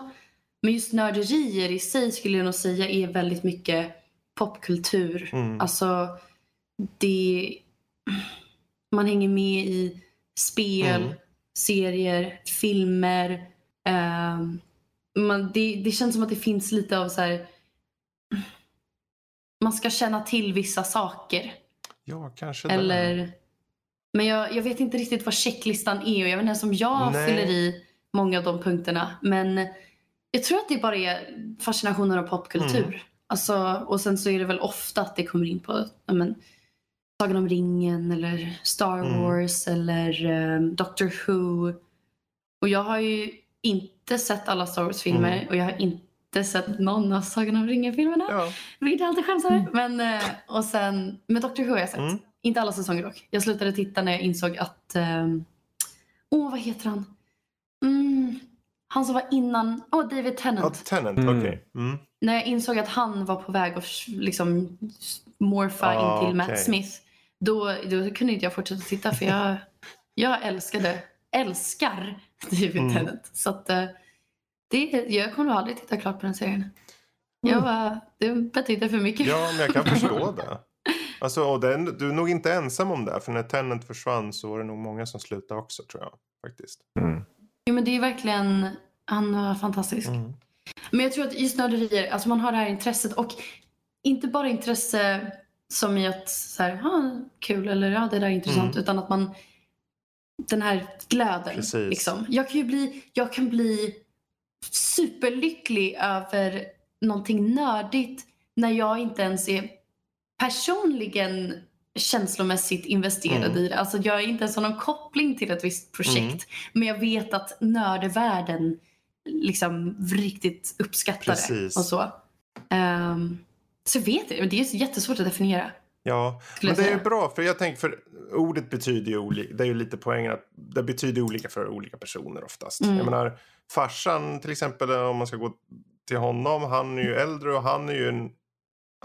Men just nörderier i sig skulle jag nog säga är väldigt mycket popkultur. Mm. Alltså, det... Man hänger med i spel, Mm. serier, filmer. ehm, man, det, det känns som att det finns lite av så här... Man ska känna till vissa saker. Ja, kanske det. Eller... Men jag, jag vet inte riktigt vad checklistan är och jag vet inte ens om jag Nej. fyller i många av de punkterna. Men jag tror att det bara är fascinationen av popkultur. Mm. Alltså, och sen så är det väl ofta att det kommer in på men, Sagan om ringen eller Star Mm. Wars eller um, Doctor Who. Och jag har ju inte sett alla Star Wars-filmer Mm. och jag har inte sett någon av Sagan om ringen-filmerna. Ja. Vilket jag alltid skäms över. Men, eh, och sen, men Doctor Who har jag sett. Mm. Inte alla säsonger dock. Jag slutade titta när jag insåg att... ehm, Åh, vad heter han? Mm, han som var innan... Åh, David ja, Tennant. Tenant, Mm. okej. Mm. När jag insåg att han var på väg att liksom morfa Ah, in till Matt. Smith. Då, då kunde inte jag fortsätta titta för jag, jag älskade, älskar David Mm. Tennant. Så att eh, det, jag kommer aldrig titta klart på den serien. Jag var, det betydde för mycket. Ja, men jag kan förstå det. Alltså, och den, du är nog inte ensam om det. För när Tenant försvann så var det nog många som slutade också tror jag. Faktiskt. Mm. Jo, men det är verkligen, han var fantastisk. Mm. Men jag tror att just nörderier, alltså man har det här intresset och inte bara intresse som i att så här, ah, kul eller ja, det där är intressant Mm. utan att man den här glöden. Precis. Liksom. Jag kan ju bli, jag kan bli superlycklig över någonting nördigt när jag inte ens är personligen känslomässigt investerad Mm. i det. Alltså jag är inte ens har någon koppling till ett visst projekt. Mm. Men jag vet att nördvärlden liksom riktigt uppskattar Precis. det. Och så. Ehm, så vet jag, det är jättesvårt att definiera. Ja, men det är ju bra för jag tänker för ordet betyder ju olika. Det är ju lite poängen att det betyder olika för olika personer oftast. Mm. Jag menar farsan till exempel om man ska gå till honom. Han är ju äldre och han är ju en.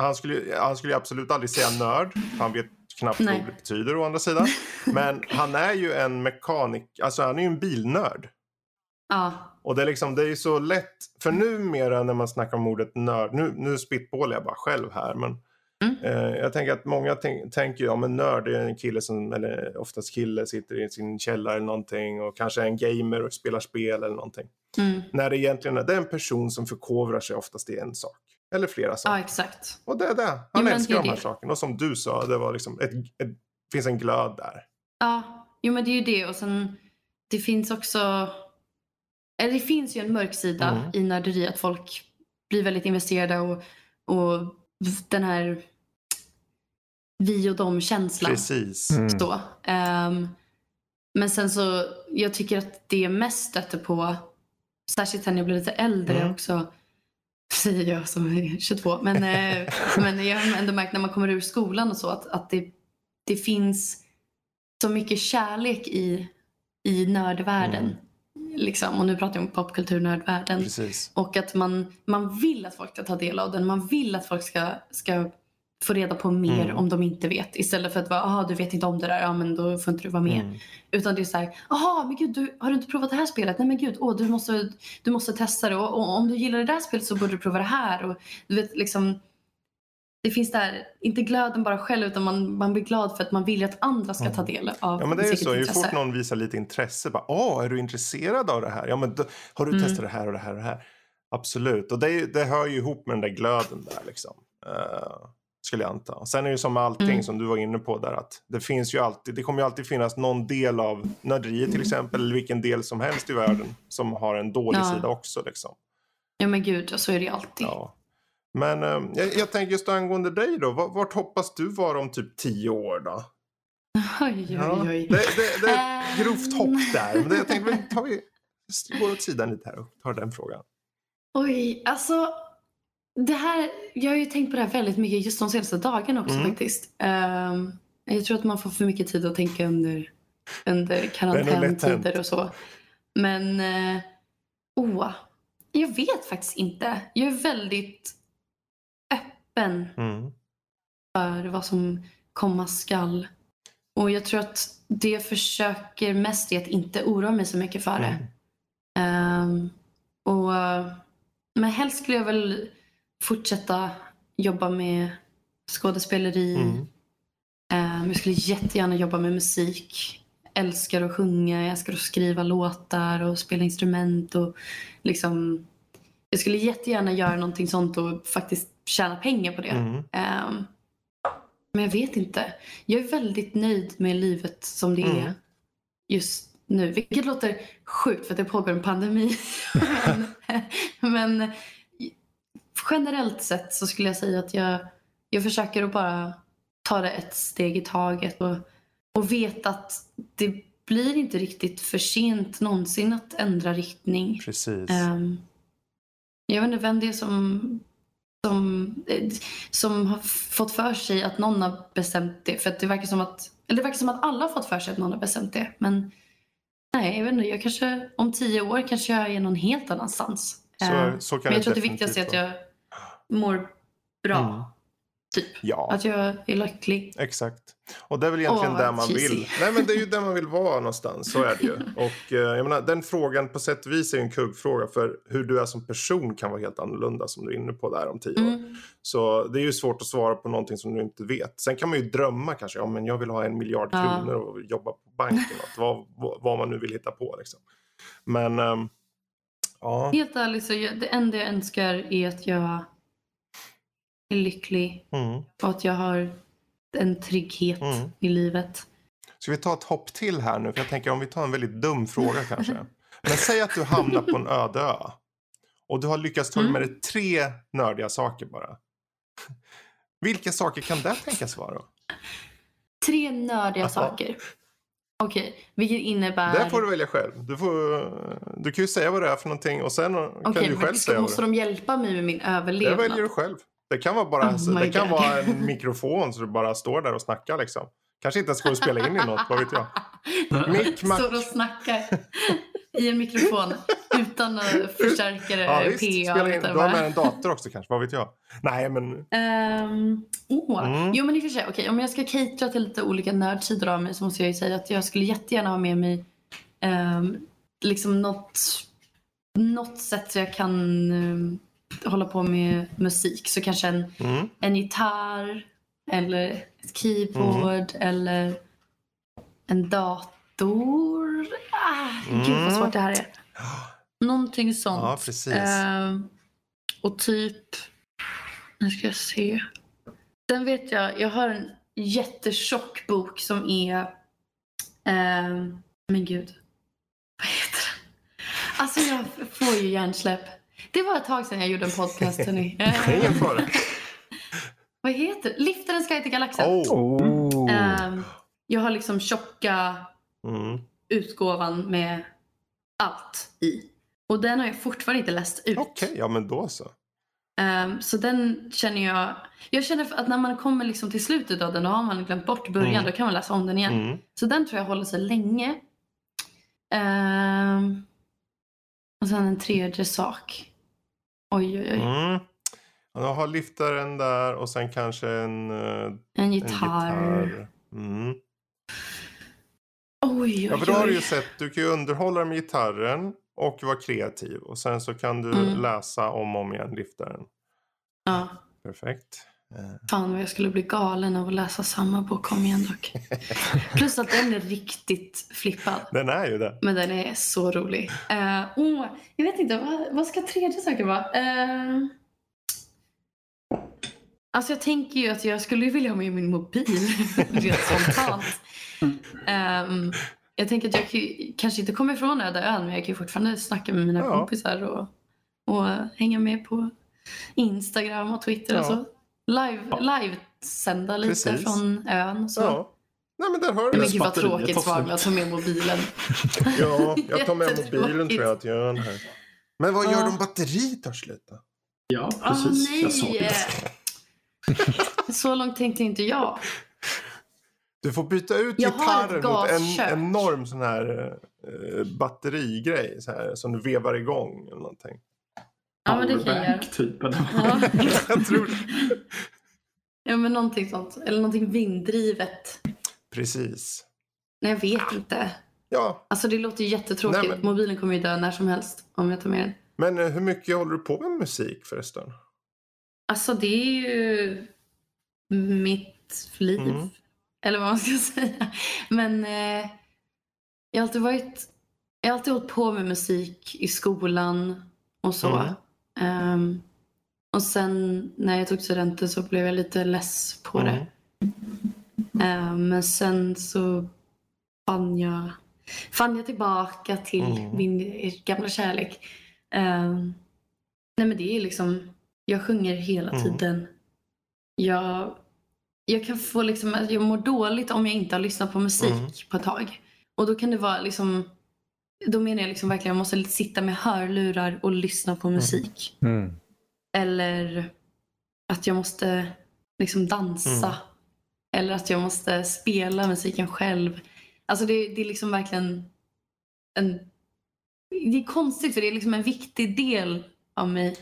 Han skulle, han skulle absolut aldrig säga nörd. Han vet knappt vad Nej. ordet betyder å andra sidan. Men han är ju en mekanik, alltså han är ju en bilnörd. Ja, Och det är liksom, det är ju så lätt, för numera när man snackar om ordet nörd, nu, nu spitballar jag bara själv här, men Mm. eh, jag tänker att många tänk, tänker ju, ja men nörd är en kille som, eller oftast kille, sitter i sin källare eller någonting och kanske är en gamer och spelar spel eller någonting. mm. När det egentligen är, det är en person som förkovrar sig oftast i en sak. Eller flera saker. ja exakt. Och det är det. Han Jo, älskar de här det. sakerna. Och som du sa, det var liksom, ett, ett, finns en glöd där. Ja, jo men det är ju det och sen det finns också eller det finns ju en mörk sida Mm. i nörderi att folk blir väldigt investerade och, och den här vi och dem-känslan. Precis. Mm. Så. Ehm, men sen så, jag tycker att det mest stöter på, särskilt sen jag blev lite äldre Mm. också, säger jag som är 22, men, eh, men jag har ändå märkt när man kommer ur skolan och så att, att det, det finns så mycket kärlek i, i nördvärlden. Mm. Liksom. Och nu pratar jag om popkulturnördvärlden. Precis. Och att man, man vill att folk ska ta del av den. Man vill att folk ska, ska få reda på mer Mm. om de inte vet. Istället för att vara, aha du vet inte om det där, ja men då får inte du vara med. Mm. Utan det är så här, aha men gud du, har du inte provat det här spelet? Nej men gud, åh, du, måste, du måste testa det. Och, och om du gillar det där spelet så borde du prova det här. Och, du vet liksom, det finns där, inte glöden bara själv utan man, man blir glad för att man vill att andra ska ta del av Mm. Ja men det är ju så, ju fort någon visar lite intresse, bara åh är du intresserad av det här? Ja men då, har du Mm. testat det här och det här och det här? Absolut, och det, det hör ju ihop med den där glöden där liksom. Eh, skulle jag anta. Sen är det som med allting Mm. som du var inne på där att det finns ju alltid, det kommer ju alltid finnas någon del av nörderiet till exempel, eller vilken del som helst i världen som har en dålig Ja. sida också liksom. Ja men gud, så är det ju alltid. Ja. Men eh, jag, jag tänker just angående dig då, vart, hoppas du vara om typ tio år då? Oj, Ja, oj, oj. Det, det, det är ett Ehm. grovt hopp där. Men det, jag tänkte, tar vi, går åt sidan lite här och tar den frågan. Oj, alltså. Det här, jag har ju tänkt på det här väldigt mycket just de senaste dagarna också Mm. faktiskt. Ehm, jag tror att man får för mycket tid att tänka under, under karantäntider och så. Men, åh, jag vet faktiskt inte. Jag är väldigt öppen Mm. för vad som komma skall. Och jag tror att det jag försöker mest är att inte oroa mig så mycket för det. Mm. Ehm, och, men helst skulle jag väl fortsätta jobba med skådespeleri. Mm. Ehm, jag skulle jättegärna jobba med musik. Älskar att sjunga, jag älskar att skriva låtar och spela instrument. Och liksom, jag skulle jättegärna göra någonting sånt och faktiskt tjäna pengar på det. Mm. Ehm, men jag vet inte. Jag är väldigt nöjd med livet som det Mm. är just nu. Vilket låter sjukt för att det pågår en pandemi. men, men generellt sett så skulle jag säga att jag, jag försöker att bara ta det ett steg i taget. Och, och veta att det blir inte riktigt för sent någonsin att ändra riktning. Precis. Ehm, jag vet inte vem det är som, som, eh, som har fått för sig att någon har bestämt det. För det verkar som att, eller det verkar som att alla har fått för sig att någon har bestämt det. Men nej, jag vet inte. Jag kanske, om tio år kanske jag är någon helt annanstans. Så, Ehm, så men jag tror att det viktigaste är att jag mår bra. Mm. Typ. Ja, Att jag är lycklig. exakt. Och det är väl egentligen Åh, där man cheesy. vill. Nej men det är ju där man vill vara någonstans. Så är det ju. Och eh, jag menar, den frågan på sätt och vis är ju en kuggfråga. För hur du är som person kan vara helt annorlunda som du är inne på där om tio år. Mm. Så det är ju svårt att svara på någonting som du inte vet. Sen kan man ju drömma kanske. Ja, men jag vill ha en miljard Ja. kronor och jobba på banken. Vad, vad, man nu vill hitta på liksom. Men ehm, ja. Helt ärligt så jag, det enda jag önskar är att jag är lycklig Mm. och att jag har en trygghet Mm. i livet. Ska vi ta ett hopp till här nu? För jag tänker om vi tar en väldigt dum fråga kanske. Men säg att du hamnar på en öde ö. Och du har lyckats ta Mm. med dig tre nördiga saker bara. Vilka saker kan det tänkas vara? då? Tre nördiga Aha. saker. Okej, vilket innebär... Det får du välja själv. Du, får, du kan ju säga vad det är för någonting och sen kan Okej, du själv ska, säga vad måste det de hjälpa mig med min är. Det överlevnad? väljer du själv. Det kan vara, bara, Oh det kan God. vara en mikrofon så du bara står där och snackar liksom. Kanske inte ens går att spela in i något, vad vet jag. Mick, mack. Står och snackar i en mikrofon utan förstärkare, Ja, visst. PA. In. Du har med en dator också kanske, vad vet jag. Nej, men Ehm, åh. Mm. Jo men i och för sig, okej, om jag ska catera till lite olika nördsidor av mig så måste jag ju säga att jag skulle jättegärna ha med mig um, liksom något, något sätt så jag kan ehm, hålla på med musik. Så kanske en, mm. en gitarr eller ett keyboard eller en dator. Ah, Gud vad svårt det här är. Någonting sånt. ja, precis. Ehm, och typ... Nu ska jag se. Sen vet jag, jag har en jättetjock bok som är... ehm, men gud. Vad heter den? Alltså jag får ju hjärnsläpp. Det var ett tag sedan jag gjorde en podcast hörni. Ingen fara. vad heter det? Liftarens guide till galaxen. Oh. Ehm, jag har liksom tjocka Mm. utgåvan med allt i. Och den har jag fortfarande inte läst ut. Okej, ja men då så. Ehm, så den känner jag... Jag känner att när man kommer liksom till slutet av den då har man glömt bort början. Mm. Då kan man läsa om den igen. Mm. Så den tror jag håller sig länge. Ehm, och sen en tredje sak. Oj, oj, oj. Mm. Ja, Jag har liftaren där och sen kanske en, eh, En en gitarr. gitarr. Mm. Oj, oj, Ja, för då har du ju sett, du kan ju underhålla med gitarren och vara kreativ. Och sen så kan du Mm. läsa om och om igen liftaren. Ja. Perfekt. Fan vad jag skulle bli galen av att läsa samma bok om igen dock. Plus att den är riktigt flippad. Den är ju det. Men den är så rolig. Uh, oh, jag vet inte, vad, vad ska tredje saken vara? Uh, alltså jag tänker ju att jag skulle vilja ha med min mobil rent spontant. Ehm, jag tänker att jag kan kanske inte kommer ifrån öde ön men jag kan ju fortfarande snacka med mina Ja. kompisar och, och hänga med på Instagram och Twitter och Ja. så. Live, live sända lite Precis. från ön. Så. Ja. Nej men där har du Nej, men det. gud vad tråkigt att ta med mobilen. Ja, jag tar med mobilen tror jag till ön här. Men vad gör Ja. om batteriet tar slut då? Ja, precis. jag såg nej! det. Så långt tänkte inte jag. Du får byta ut Jag gitarren mot en enorm sån här eh, batterigrej så här, som du vevar igång eller någonting. Ja, men det kan jag göra. Typ. Ja. Jag tror det. ja, men någonting sånt. Eller någonting vinddrivet. Precis. Nej, jag vet inte. Ja, Alltså det låter ju jättetråkigt. Nej, men- Mobilen kommer ju dö när som helst om jag tar med den. men eh, hur mycket håller du på med musik förresten? Alltså det är ju mitt liv. Mm. Eller vad man ska säga. Men eh, jag har alltid varit... Jag har alltid hållit på med musik i skolan och så. Mm. Ehm, och sen när jag tog studenten så blev jag lite less på det. Mm. Ehm, men sen så fann jag, fann jag tillbaka till Mm. min gamla kärlek. Ehm, nej men det är liksom, jag sjunger hela Mm. tiden. Jag, jag kan få liksom, jag mår dåligt om jag inte har lyssnat på musik Mm. på ett tag. Och då kan det vara liksom, då menar jag liksom verkligen, jag måste sitta med hörlurar och lyssna på musik. Mm. Eller att jag måste liksom dansa. Mm. Eller att jag måste spela musiken själv. Alltså det, det är liksom verkligen en... Det är konstigt för det är liksom en viktig del av mig.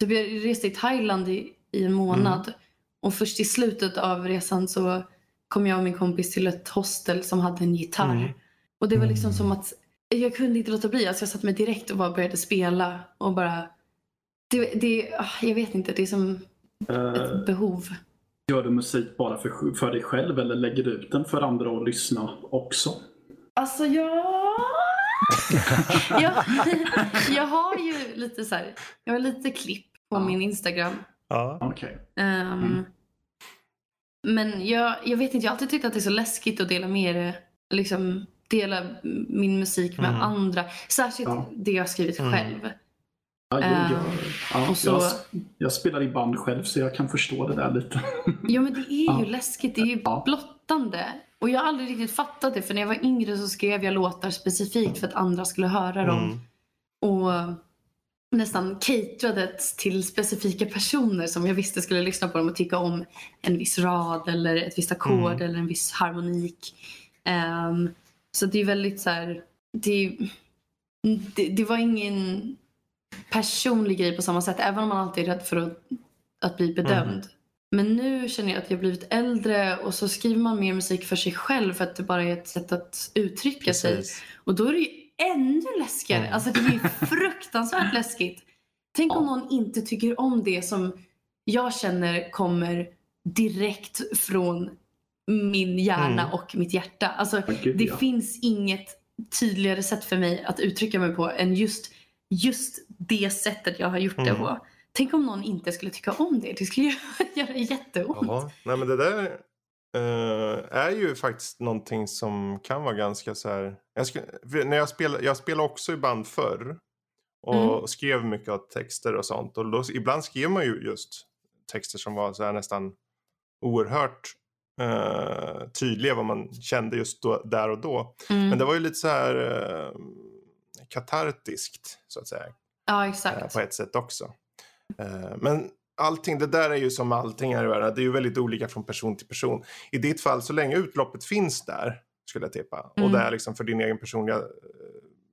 Typ jag reste i Thailand i, i en månad. Mm. Och först i slutet av resan så kom jag och min kompis till ett hostel som hade en gitarr. Mm. Och det var liksom Mm. som att jag kunde inte låta bli. Alltså jag satte mig direkt och bara började spela. Och bara... Det, det, ah, jag vet inte, det är som Eh, ett behov. Gör du musik bara för, för dig själv eller lägger du ut den för andra att lyssna också? Alltså jag... jag, jag har ju lite så här, jag har lite klipp på Ja. min Instagram. Ja. Okej. Ehm, Mm. Men jag, jag vet inte, jag har alltid tyckt att det är så läskigt att dela med det. Liksom dela min musik med Mm. andra. Särskilt Ja. det jag har skrivit Mm. själv. Ja, jo, jag, ja, och så- jag, jag spelar i band själv så jag kan förstå det där lite. Ja men det är ju Ja. läskigt, det är ju Ja. blottande. Och jag har aldrig riktigt fattat det för när jag var yngre så skrev jag låtar specifikt för att andra skulle höra dem. Mm. Och nästan caterade till specifika personer som jag visste skulle lyssna på dem och tycka om en viss rad eller ett visst ackord Mm. eller en viss harmonik. Ehm, så det är väldigt så här, det, det, det var ingen personlig grej på samma sätt även om man alltid är rädd för att, att bli bedömd. Mm. Men nu känner jag att jag blivit äldre och så skriver man mer musik för sig själv för att det bara är ett sätt att uttrycka sig. Precis. Och då är det ju ännu läskigare. Mm. Alltså det är ju fruktansvärt läskigt. Tänk om någon inte tycker om det som jag känner kommer direkt från min hjärna Mm. och mitt hjärta. Alltså gud, det ja. finns inget tydligare sätt för mig att uttrycka mig på än just, just det sättet jag har gjort det Mm. på. Tänk om någon inte skulle tycka om det. Det skulle ju göra jätteont. Ja, nej men det där eh, är ju faktiskt någonting som kan vara ganska så här. Jag, skulle, när jag, spelade, jag spelade också i band förr. Och Mm. skrev mycket av texter och sånt. Och då, ibland skrev man ju just texter som var så här nästan oerhört eh, tydliga vad man kände just då, där och då. Mm. Men det var ju lite så här eh, katartiskt så att säga. Ja, eh, exakt. på ett sätt också. Eh, Men allting, det där är ju som allting här i världen. Det är ju väldigt olika från person till person. I ditt fall, så länge utloppet finns där, skulle jag tippa, och Mm. det är liksom för din egen personliga eh,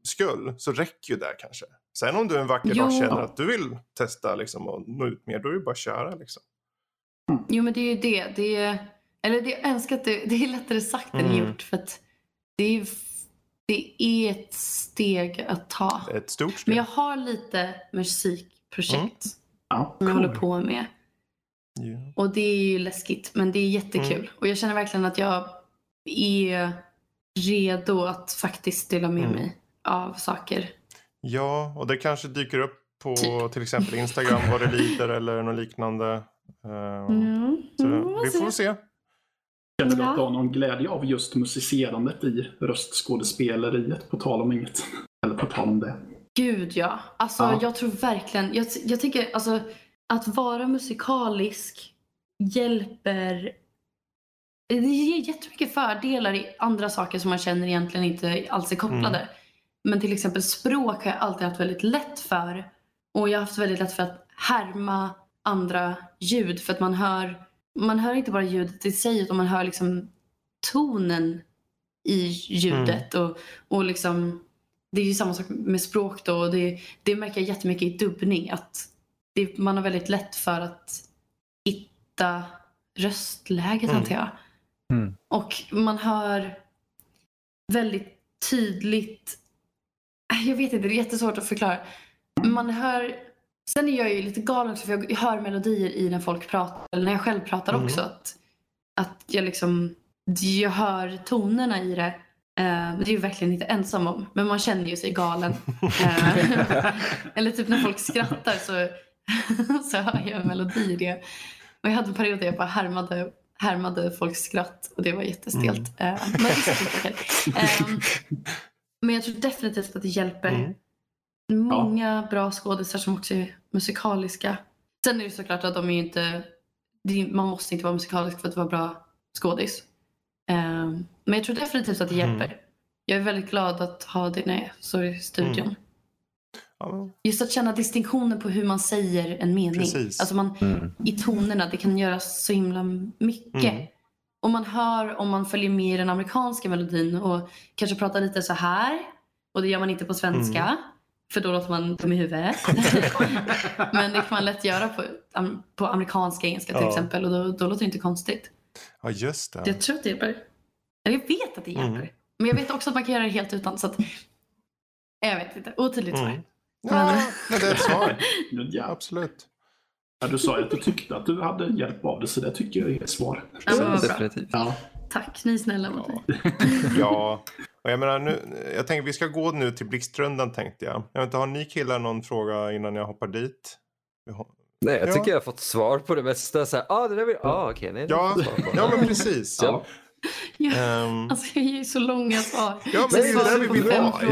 skull, så räcker ju det kanske. Sen om du en vacker Jo. dag känner att du vill testa liksom, och nå ut mer, då är det bara att köra. Liksom. Jo men det är ju det. det är, eller det, jag önskar att det, det är lättare sagt än Mm. gjort. För att det är, det är ett steg att ta. Ett stort Men steg. jag har lite musikprojekt Ja, som jag håller på med. Ja. Och det är ju läskigt men det är jättekul. Mm. Och jag känner verkligen att jag är redo att faktiskt dela med Mm. mig av saker. ja, och det kanske dyker upp på Typ. till exempel Instagram vad det lider eller något liknande. Eh, Mm. Så Mm, vi får se. Känner du att du har någon glädje av just musicerandet i röstskådespeleriet? På tal om inget. Eller på tal om det. Gud ja. Alltså Ja. jag tror verkligen, jag, jag tänker alltså att vara musikalisk hjälper det ger jättemycket fördelar i andra saker som man känner egentligen inte alls är kopplade. Mm. Men till exempel språk har jag alltid haft väldigt lätt för. Och jag har haft väldigt lätt för att härma andra ljud. För att man hör, man hör inte bara ljudet i sig utan man hör liksom tonen i ljudet. Och, och liksom, det är ju samma sak med språk då. Och det, det märker jag jättemycket i dubbning. Att det, man har väldigt lätt för att hitta röstläget Mm. antar jag. Mm. Och man hör väldigt tydligt. Jag vet inte, det är jättesvårt att förklara. Man hör. Sen är jag ju lite galen också för jag hör melodier i när folk pratar. Eller när jag själv pratar Mm. också. Att, att jag liksom. Jag hör tonerna i det. Eh, det är ju verkligen inte ensam om. Men man känner ju sig galen. Eh, eller typ när folk skrattar så, så hör jag en melodi i det. Och jag hade en period där jag bara härmade, härmade folks skratt och det var jättestelt. Mm. Eh, men. Ehm, men jag tror definitivt att det hjälper. Mm. Många bra skådisar som också är musikaliska. Sen är det såklart att de är inte... Man måste inte vara musikalisk för att vara bra skådis. Ehm, men jag tror definitivt att det Mm. hjälper. Jag är väldigt glad att ha det när jag står i studion. Mm. Ja, Just att känna distinktionen på hur man säger en mening. Precis. Alltså man, Mm. I tonerna, det kan göra så himla mycket. Mm. Och man hör om man följer med i den amerikanska melodin och kanske pratar lite så här. Och det gör man inte på svenska. Mm. För då låter man dum i huvudet. Men det kan man lätt göra på, på amerikanska engelska till Ja. exempel. Och då, då låter det inte konstigt. ja just det. Jag tror att det hjälper. Eller jag vet att det hjälper. Mm. Men jag vet också att man kan göra det helt utan. Så att, jag vet inte. Otydligt svar. Mm. Ja, men det är ett svar. Ja. Absolut. Ja, du sa ju att du tyckte att du hade hjälp av det, så det tycker jag är ett svar. Ja. Definitivt. Ja. Tack, ni är snälla mot mig. Ja, och jag menar nu, jag tänker vi ska gå nu till blixtrundan tänkte jag. Jag vet inte, har ni killar någon fråga innan jag hoppar dit? Nej, jag Ja. tycker jag har fått svar på det mesta. Så här, ah, det där vill... ah, okej. nej, Ja, ja men precis. Ja. Ja, Ehm, alltså jag ger ju så långa svar. Ja, men det är ju det vi på vill ha, ja.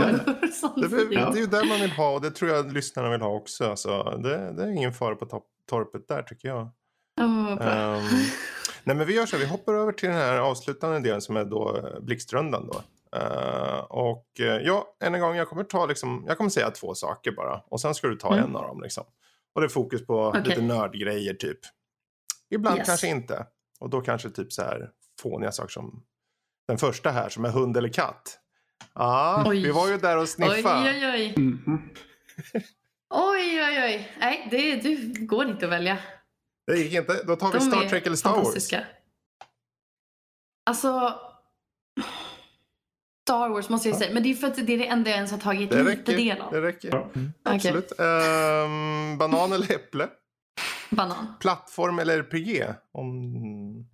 det, det är ju där man vill ha och det tror jag lyssnarna vill ha också. Alltså, det, det är ingen fara på torpet där tycker jag. Ja. Ehm, nej men vi gör så vi hoppar över till den här avslutande delen som är då eh, blixtrundan då. Eh, och uh, ja, än en gång, jag kommer, ta, liksom, jag kommer säga två saker bara. Och sen ska du ta mm. en av dem. Liksom. Och det är fokus på okay. lite nördgrejer typ. Ibland yes. kanske inte. Och då kanske typ så här fåniga saker som den första här som är hund eller katt. Ja, vi var ju där och sniffade. Oj, oj, oj. Mm. oj, oj, oj. Nej, det, det går inte att välja. Det gick inte. Då tar vi De Star Trek eller Star Wars. Alltså... Star Wars måste jag säga. Men det är för att det är det enda jag ens har tagit det lite räcker, del av. Det räcker. Mm. Absolut. Okay. Um, ehm, banan eller äpple? Banan. Plattform eller RPG? Om...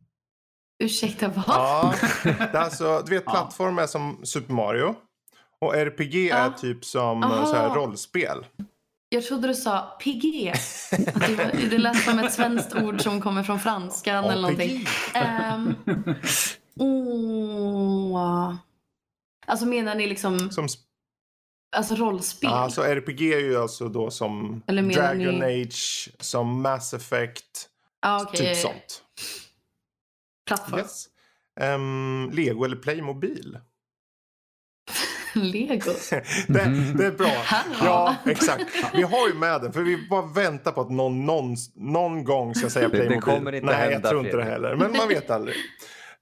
Ursäkta, vad? Ja, det är alltså, du vet plattform är som Super Mario. Och RPG ja. är typ som så här, rollspel. Jag trodde du sa PG. Att det, det lät som ett svenskt ord som kommer från franskan eller någonting. Um, oh. Alltså menar ni liksom... Som Alltså rollspel? Alltså RPG är ju alltså då som Dragon ni... Age, som Mass Effect. Ah, okay. Typ sånt. Plattform? Yes. Um, Lego eller Playmobil? Lego? det, det, är bra. Ja, exakt. Vi har ju med den. För vi bara väntar på att någon, någon, någon gång ska säga Playmobil. Det kommer inte Nej, jag tror inte det heller. Men man vet aldrig.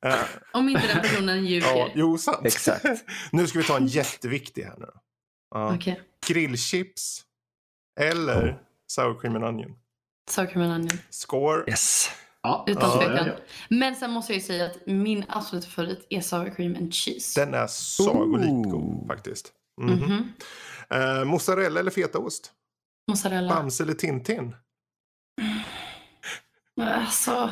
Uh, Om inte den personen ljuger. Ja, jo, sant. Exakt. nu ska vi ta en jätteviktig här nu. Uh, okay. Grillchips eller sour cream and onion? Sour cream and onion. Score. Yes. Ja, Utan ja, tvekan. Ja, Men sen måste jag ju säga att min absoluta favorit är sour cream and cheese. Den är sagolikt god faktiskt. Mm -hmm. Mm -hmm. Uh, mozzarella eller fetaost? Mozzarella. Bamse eller Tintin? Alltså...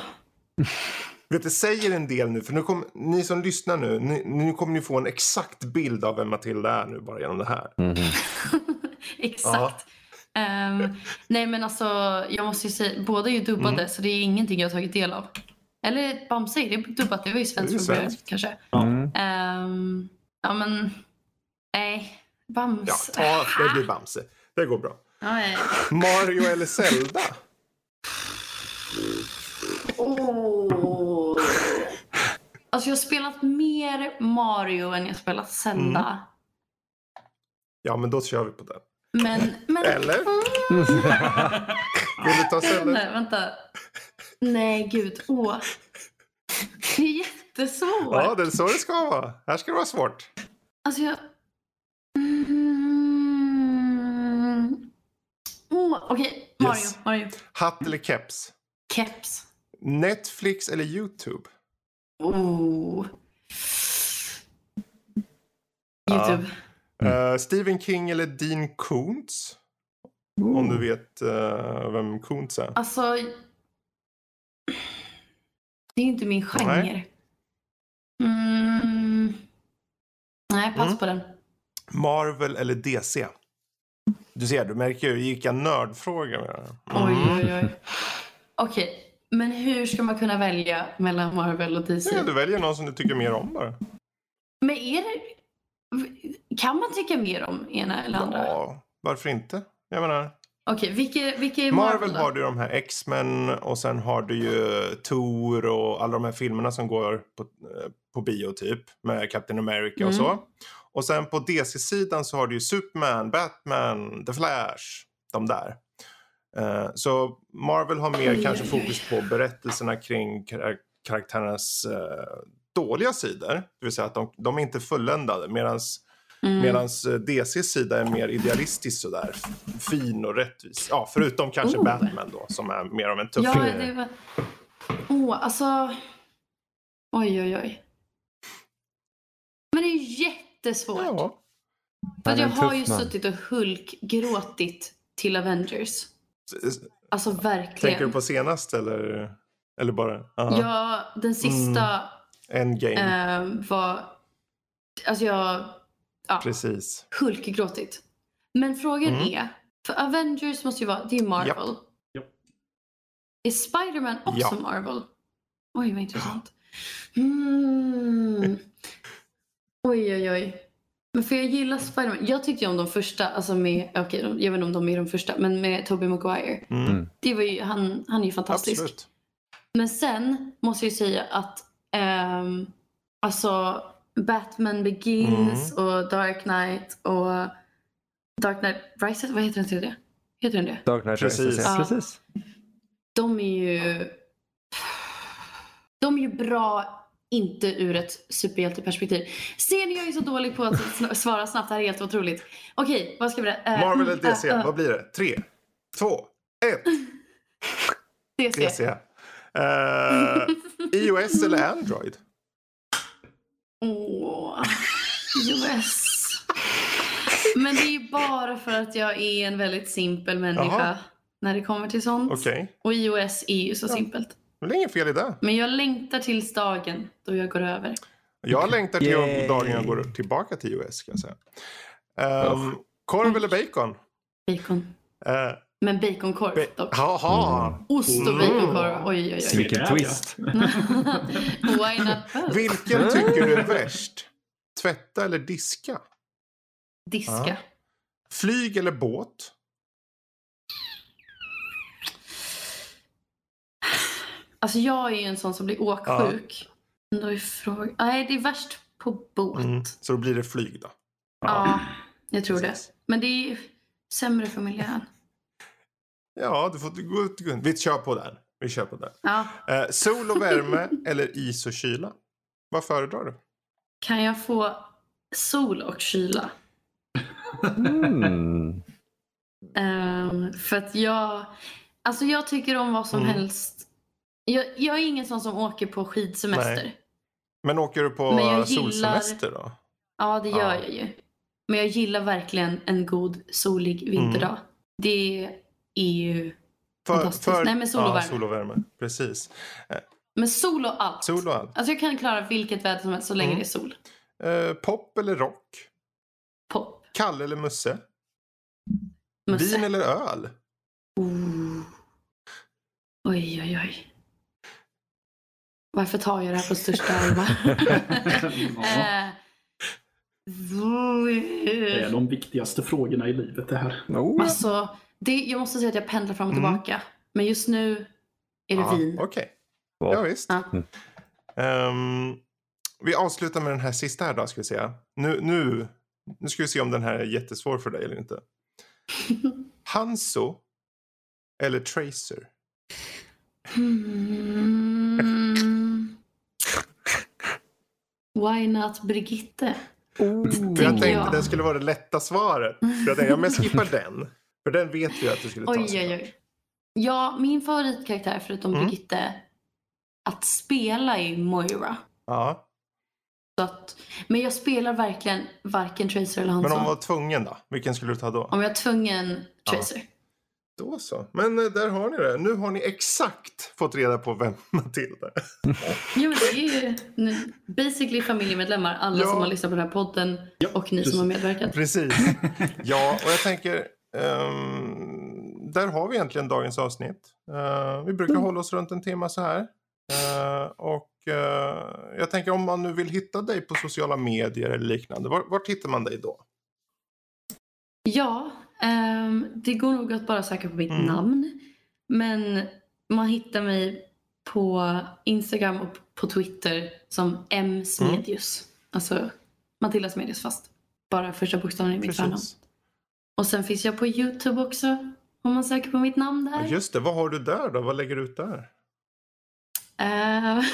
Vet du, säger en del nu, för nu kom, ni som lyssnar nu, ni, nu kommer ni få en exakt bild av vem Matilda är nu bara genom det här. Mm -hmm. exakt. Um, nej men alltså, jag måste ju säga, båda är ju dubbade mm. så det är ingenting jag har tagit del av. Eller Bamse, är det dubbat? Det var ju svenskt från början kanske. Mm. Um, ja men, nej. Bamse. Ja, ta, det blir Bamse. Det går bra. Nej. Mario eller Zelda? Oh. Alltså jag har spelat mer Mario än jag spelat Zelda. Mm. Ja men då kör vi på den. Men, men... Eller? Vill du ta celler? Nej, vänta. Nej, gud. Åh. Det är jättesvårt. Ja, det är så det ska vara. Här ska det vara svårt. Alltså, jag... Mm... Oh, Okej, okay. Mario. Yes. Mario. Hatt eller keps? Keps. Netflix eller YouTube? Oh. YouTube. Ja. Uh, Stephen King eller Dean Koontz? Ooh. Om du vet uh, vem Koontz är. Alltså... Det är inte min genre. Nej, mm. Nej pass mm. på den. Marvel eller DC? Du ser, du märker ju vilka nördfrågor vi har. Mm. Oj, oj, oj. Okej, okay. men hur ska man kunna välja mellan Marvel och DC? Ja, du väljer någon som du tycker mer om bara. Men är det... Kan man tycka mer om ena eller andra? Ja, varför inte? Jag menar... Okej, okay, vilka, vilka är Marvel? Marvel har du de här X-Men och sen har du ju Thor och alla de här filmerna som går på, eh, på bio typ. Med Captain America mm. och så. Och sen på DC-sidan så har du ju Superman, Batman, The Flash. De där. Uh, så Marvel har mer kanske fokus på berättelserna kring kar karaktärernas uh, dåliga sidor. Det vill säga att de, de är inte fulländade. Medan mm. Medans eh, DCs sida är mer idealistisk sådär. Fin och rättvis. Ja, förutom kanske oh. Batman då som är mer av en tuff. Ja, det var... Åh, oh, alltså. Oj, oj, oj. Men det är jättesvårt. Ja. För jag har ju man. suttit och hulkgråtit till Avengers. Alltså verkligen. Tänker du på senast eller? Eller bara? Aha. Ja, den sista. Mm. Endgame. Eh, var... Alltså jag... Ja, Precis. Hulkgråtit. Men frågan mm. är, för Avengers måste ju vara, det är Marvel. Yep. Yep. Är Spiderman också ja. Marvel? Oj, vad intressant. Mm. Oj, oj, oj. Men för jag gillar Spiderman. Jag tyckte ju om de första, alltså med, okej, okay, jag vet inte om de är de första, men med Tobey Maguire. Mm. Det var ju, han, han är ju fantastisk. Absolut. Men sen måste jag säga att Um, alltså, Batman Begins och Dark Knight och Dark Knight Rises. Vad heter den tredje? Heter den det? Dark Knight Precis. Rises, ja. Precis. De är ju... De är ju bra, inte ur ett superhjälteperspektiv. Ser ni, jag är så dålig på att svara snabbt. Det här är helt otroligt. Okej, vad ska vi... Uh, Marvel eller DC? Uh, uh, Vad blir det? Tre, två, ett. DC. DC. Uh, iOS eller Android? Åh, US. Men det är ju bara för att jag är en väldigt simpel människa Jaha. när det kommer till sånt. Okej. Och iOS är ju så Ja. simpelt. Det är inget fel i det. Men jag längtar tills dagen då jag går över. Jag längtar till Yay. dagen jag går tillbaka till iOS. Ska jag säga. Um, korv eller bacon? Bacon. Uh, Men baconkorv ba- dock. Haha. Ost och Mm. baconkorv. Oj, oj, oj. Vilken twist. Why not both? Vilken tycker du är värst? Tvätta eller diska? Diska. Ja. Flyg eller båt? Alltså jag är ju en sån som blir åksjuk. Men Då är frågan... Nej, det är värst på båt. Mm. Så då blir det flyg då. Ja, jag tror Precis. det. Men det är ju sämre för miljön. Ja, du får gå gå- Vi kör på den. Vi kör på den. Ja. Eh, sol och värme eller is och kyla? Vad föredrar du? Kan jag få sol och kyla? Mm. Ehm, för att jag... Alltså jag tycker om vad som Mm. helst. Jag, jag är ingen sån som åker på skidsemester. Nej. Men åker du på gillar- solsemester då? Ja, det gör Ja. jag ju. Men jag gillar verkligen en god solig vinterdag. Mm. Det är ju... För, Fantastiskt. Nej, men sol och ja, värme. sol och värme. Precis. Men sol och allt. Sol och allt. Alltså jag kan klara vilket väder som helst så länge Mm. det är sol. Eh, pop eller rock? Pop. Kalle eller Musse? Musse. Vin eller öl? Oh. Oj, oj, oj. Varför tar jag det här på största allvar? Eh, Det är de viktigaste frågorna i livet det här. Oh. alltså, det, jag måste säga att jag pendlar fram och Mm. tillbaka. Men just nu är det Ja, vin. Okej, Ja. ja, visst. Ja. Ehm, vi avslutar med den här sista här då, ska vi se. Nu, nu, nu ska vi se om den här är jättesvår för dig eller inte. Hanso eller Tracer? Mm. Why not Brigitte? För jag tänkte jag. det skulle vara det lätta svaret. Jag tänkte, ja, men jag skippar den. För den vet vi att du skulle ta. Oj, oj, oj. Ja, min favoritkaraktär förutom Mm. Brigitte att spela är Moira. Ja, Så att, men jag spelar verkligen varken Tracer eller men Hanson. om man var tvungen då? Vilken skulle du ta då? Om jag är tvungen Tracer. Då så. Men eh, där har ni det. Nu har ni exakt fått reda på vem Matilda är. Jo, men det är ju nu- basically familjemedlemmar. Alla Ja. som har lyssnat på den här podden Ja, och ni precis. som har medverkat. Precis. Ja, och jag tänker... ehm, där har vi egentligen dagens avsnitt. Eh, vi brukar hålla oss runt en timme så här. Eh, och eh, jag tänker om man nu vill hitta dig på sociala medier eller liknande. Var, vart hittar man dig då? Ja, ehm, det går nog att bara söka på mitt Mm. namn. Men man hittar mig på Instagram och på Twitter som M Smedius. Alltså Matilda Smedius fast bara första bokstaven i mitt förnamn. Och sen finns jag på Youtube också. Om man söker på mitt namn Ja, där. just det, vad har du där då? Vad lägger du ut där? Eh,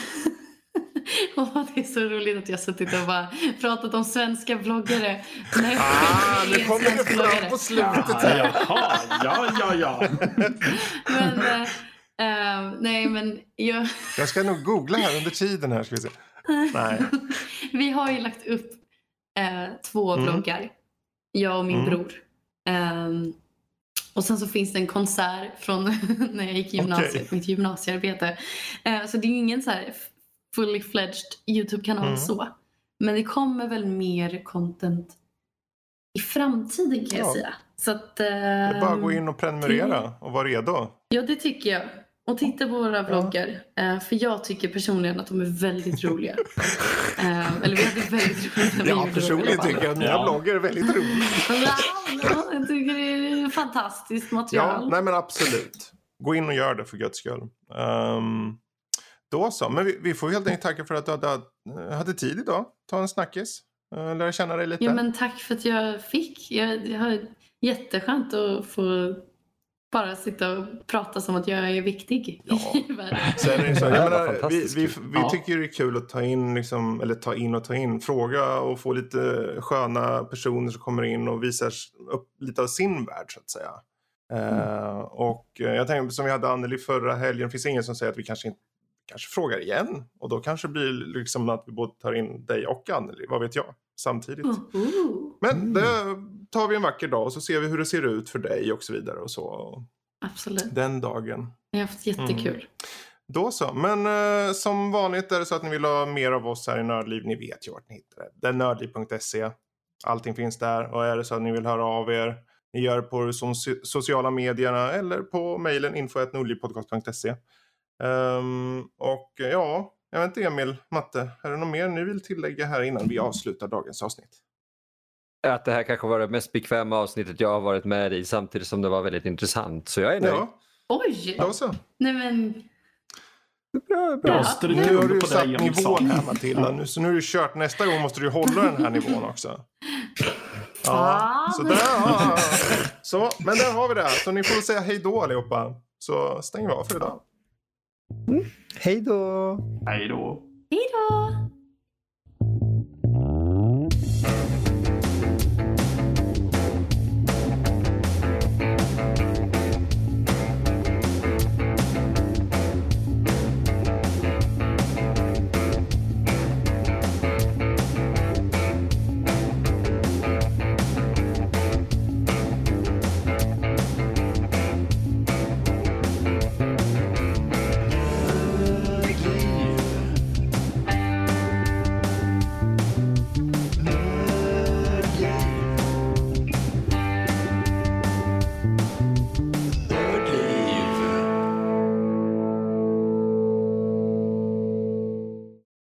Åh, det är så roligt att jag suttit och bara pratat om svenska bloggare. Nej, Ah, jag nu kommer det fram på slutet Ja, här. jaha, ja, ja, ja. Men, eh, nej, men jag, Jag ska nog googla här under tiden här ska vi se. Nej. vi har ju lagt upp eh, två Mm. vloggar. Jag och min Mm. bror. Ehm, och sen så finns det en konsert från när jag gick i gymnasiet, Okej. mitt gymnasiearbete. Eh, så det är ju ingen så här fully fledged YouTube-kanal Mm. så. Men det kommer väl mer content i framtiden kan jag Ja. säga. Så att, Det är bara att gå ehm, in och prenumerera och vara redo. Ja, det tycker jag. Och titta på våra vloggar. Eh, för jag tycker personligen att de är väldigt roliga. Eh, eller vi hade väldigt roligt när vi Ja, personligen tycker jag att mina Ja. bloggar är väldigt roliga. Ja, jag tycker det är fantastiskt Ja, material. nej men absolut. Gå in och gör det för guds skull. Ehm, Då så, men vi, vi får helt enkelt tacka för att du hade, hade tid idag. Ta en snackis, uh, lära känna dig lite. Ja, men tack för att jag fick. Jag, jag har jätteskönt att få bara sitta och prata som att jag är viktig Ja. i världen. Sen är det så, jag menar, vi, vi, vi Ja. tycker det är kul att ta in, liksom, eller ta in och ta in, fråga och få lite sköna personer som kommer in och visar upp lite av sin värld så att säga. Eh, och eh, jag tänkte som vi hade Anneli förra helgen, finns det ingen som säger att vi kanske inte kanske frågar igen och då kanske det blir liksom att vi både tar in dig och Anneli, vad vet jag, samtidigt. Oho. Men det tar vi en vacker dag och så ser vi hur det ser ut för dig och så vidare och så. Absolut. Den dagen. Jag har haft jättekul. Mm. Då så. Men eh, som vanligt är det så att ni vill ha mer av oss här i Nördliv. Ni vet ju vart ni hittar det. Det är nördliv.se. Allting finns där. Och är det så att ni vill höra av er. Ni gör det på de so- sociala medierna eller på mejlen info.nordlivpodcast.se. Um, och eh, ja, jag vet inte Emil, Matte. Är det något mer ni vill tillägga här innan vi avslutar dagens avsnitt? Att det här kanske var det mest bekväma avsnittet jag har varit med i samtidigt som det var väldigt intressant. Så jag är nöjd. Ja, Oj! då så. Nej men, Bra, bra. Ja. Nu har du på satt nivån här Matilda. Nu, så nu är du kört. Nästa gång måste du hålla den här nivån också. Ja, Fan. så där, ja. Så, men där har vi det. Så ni får säga hej då allihopa. Så stänger vi av för idag. Hej då! Hej då. hejdå!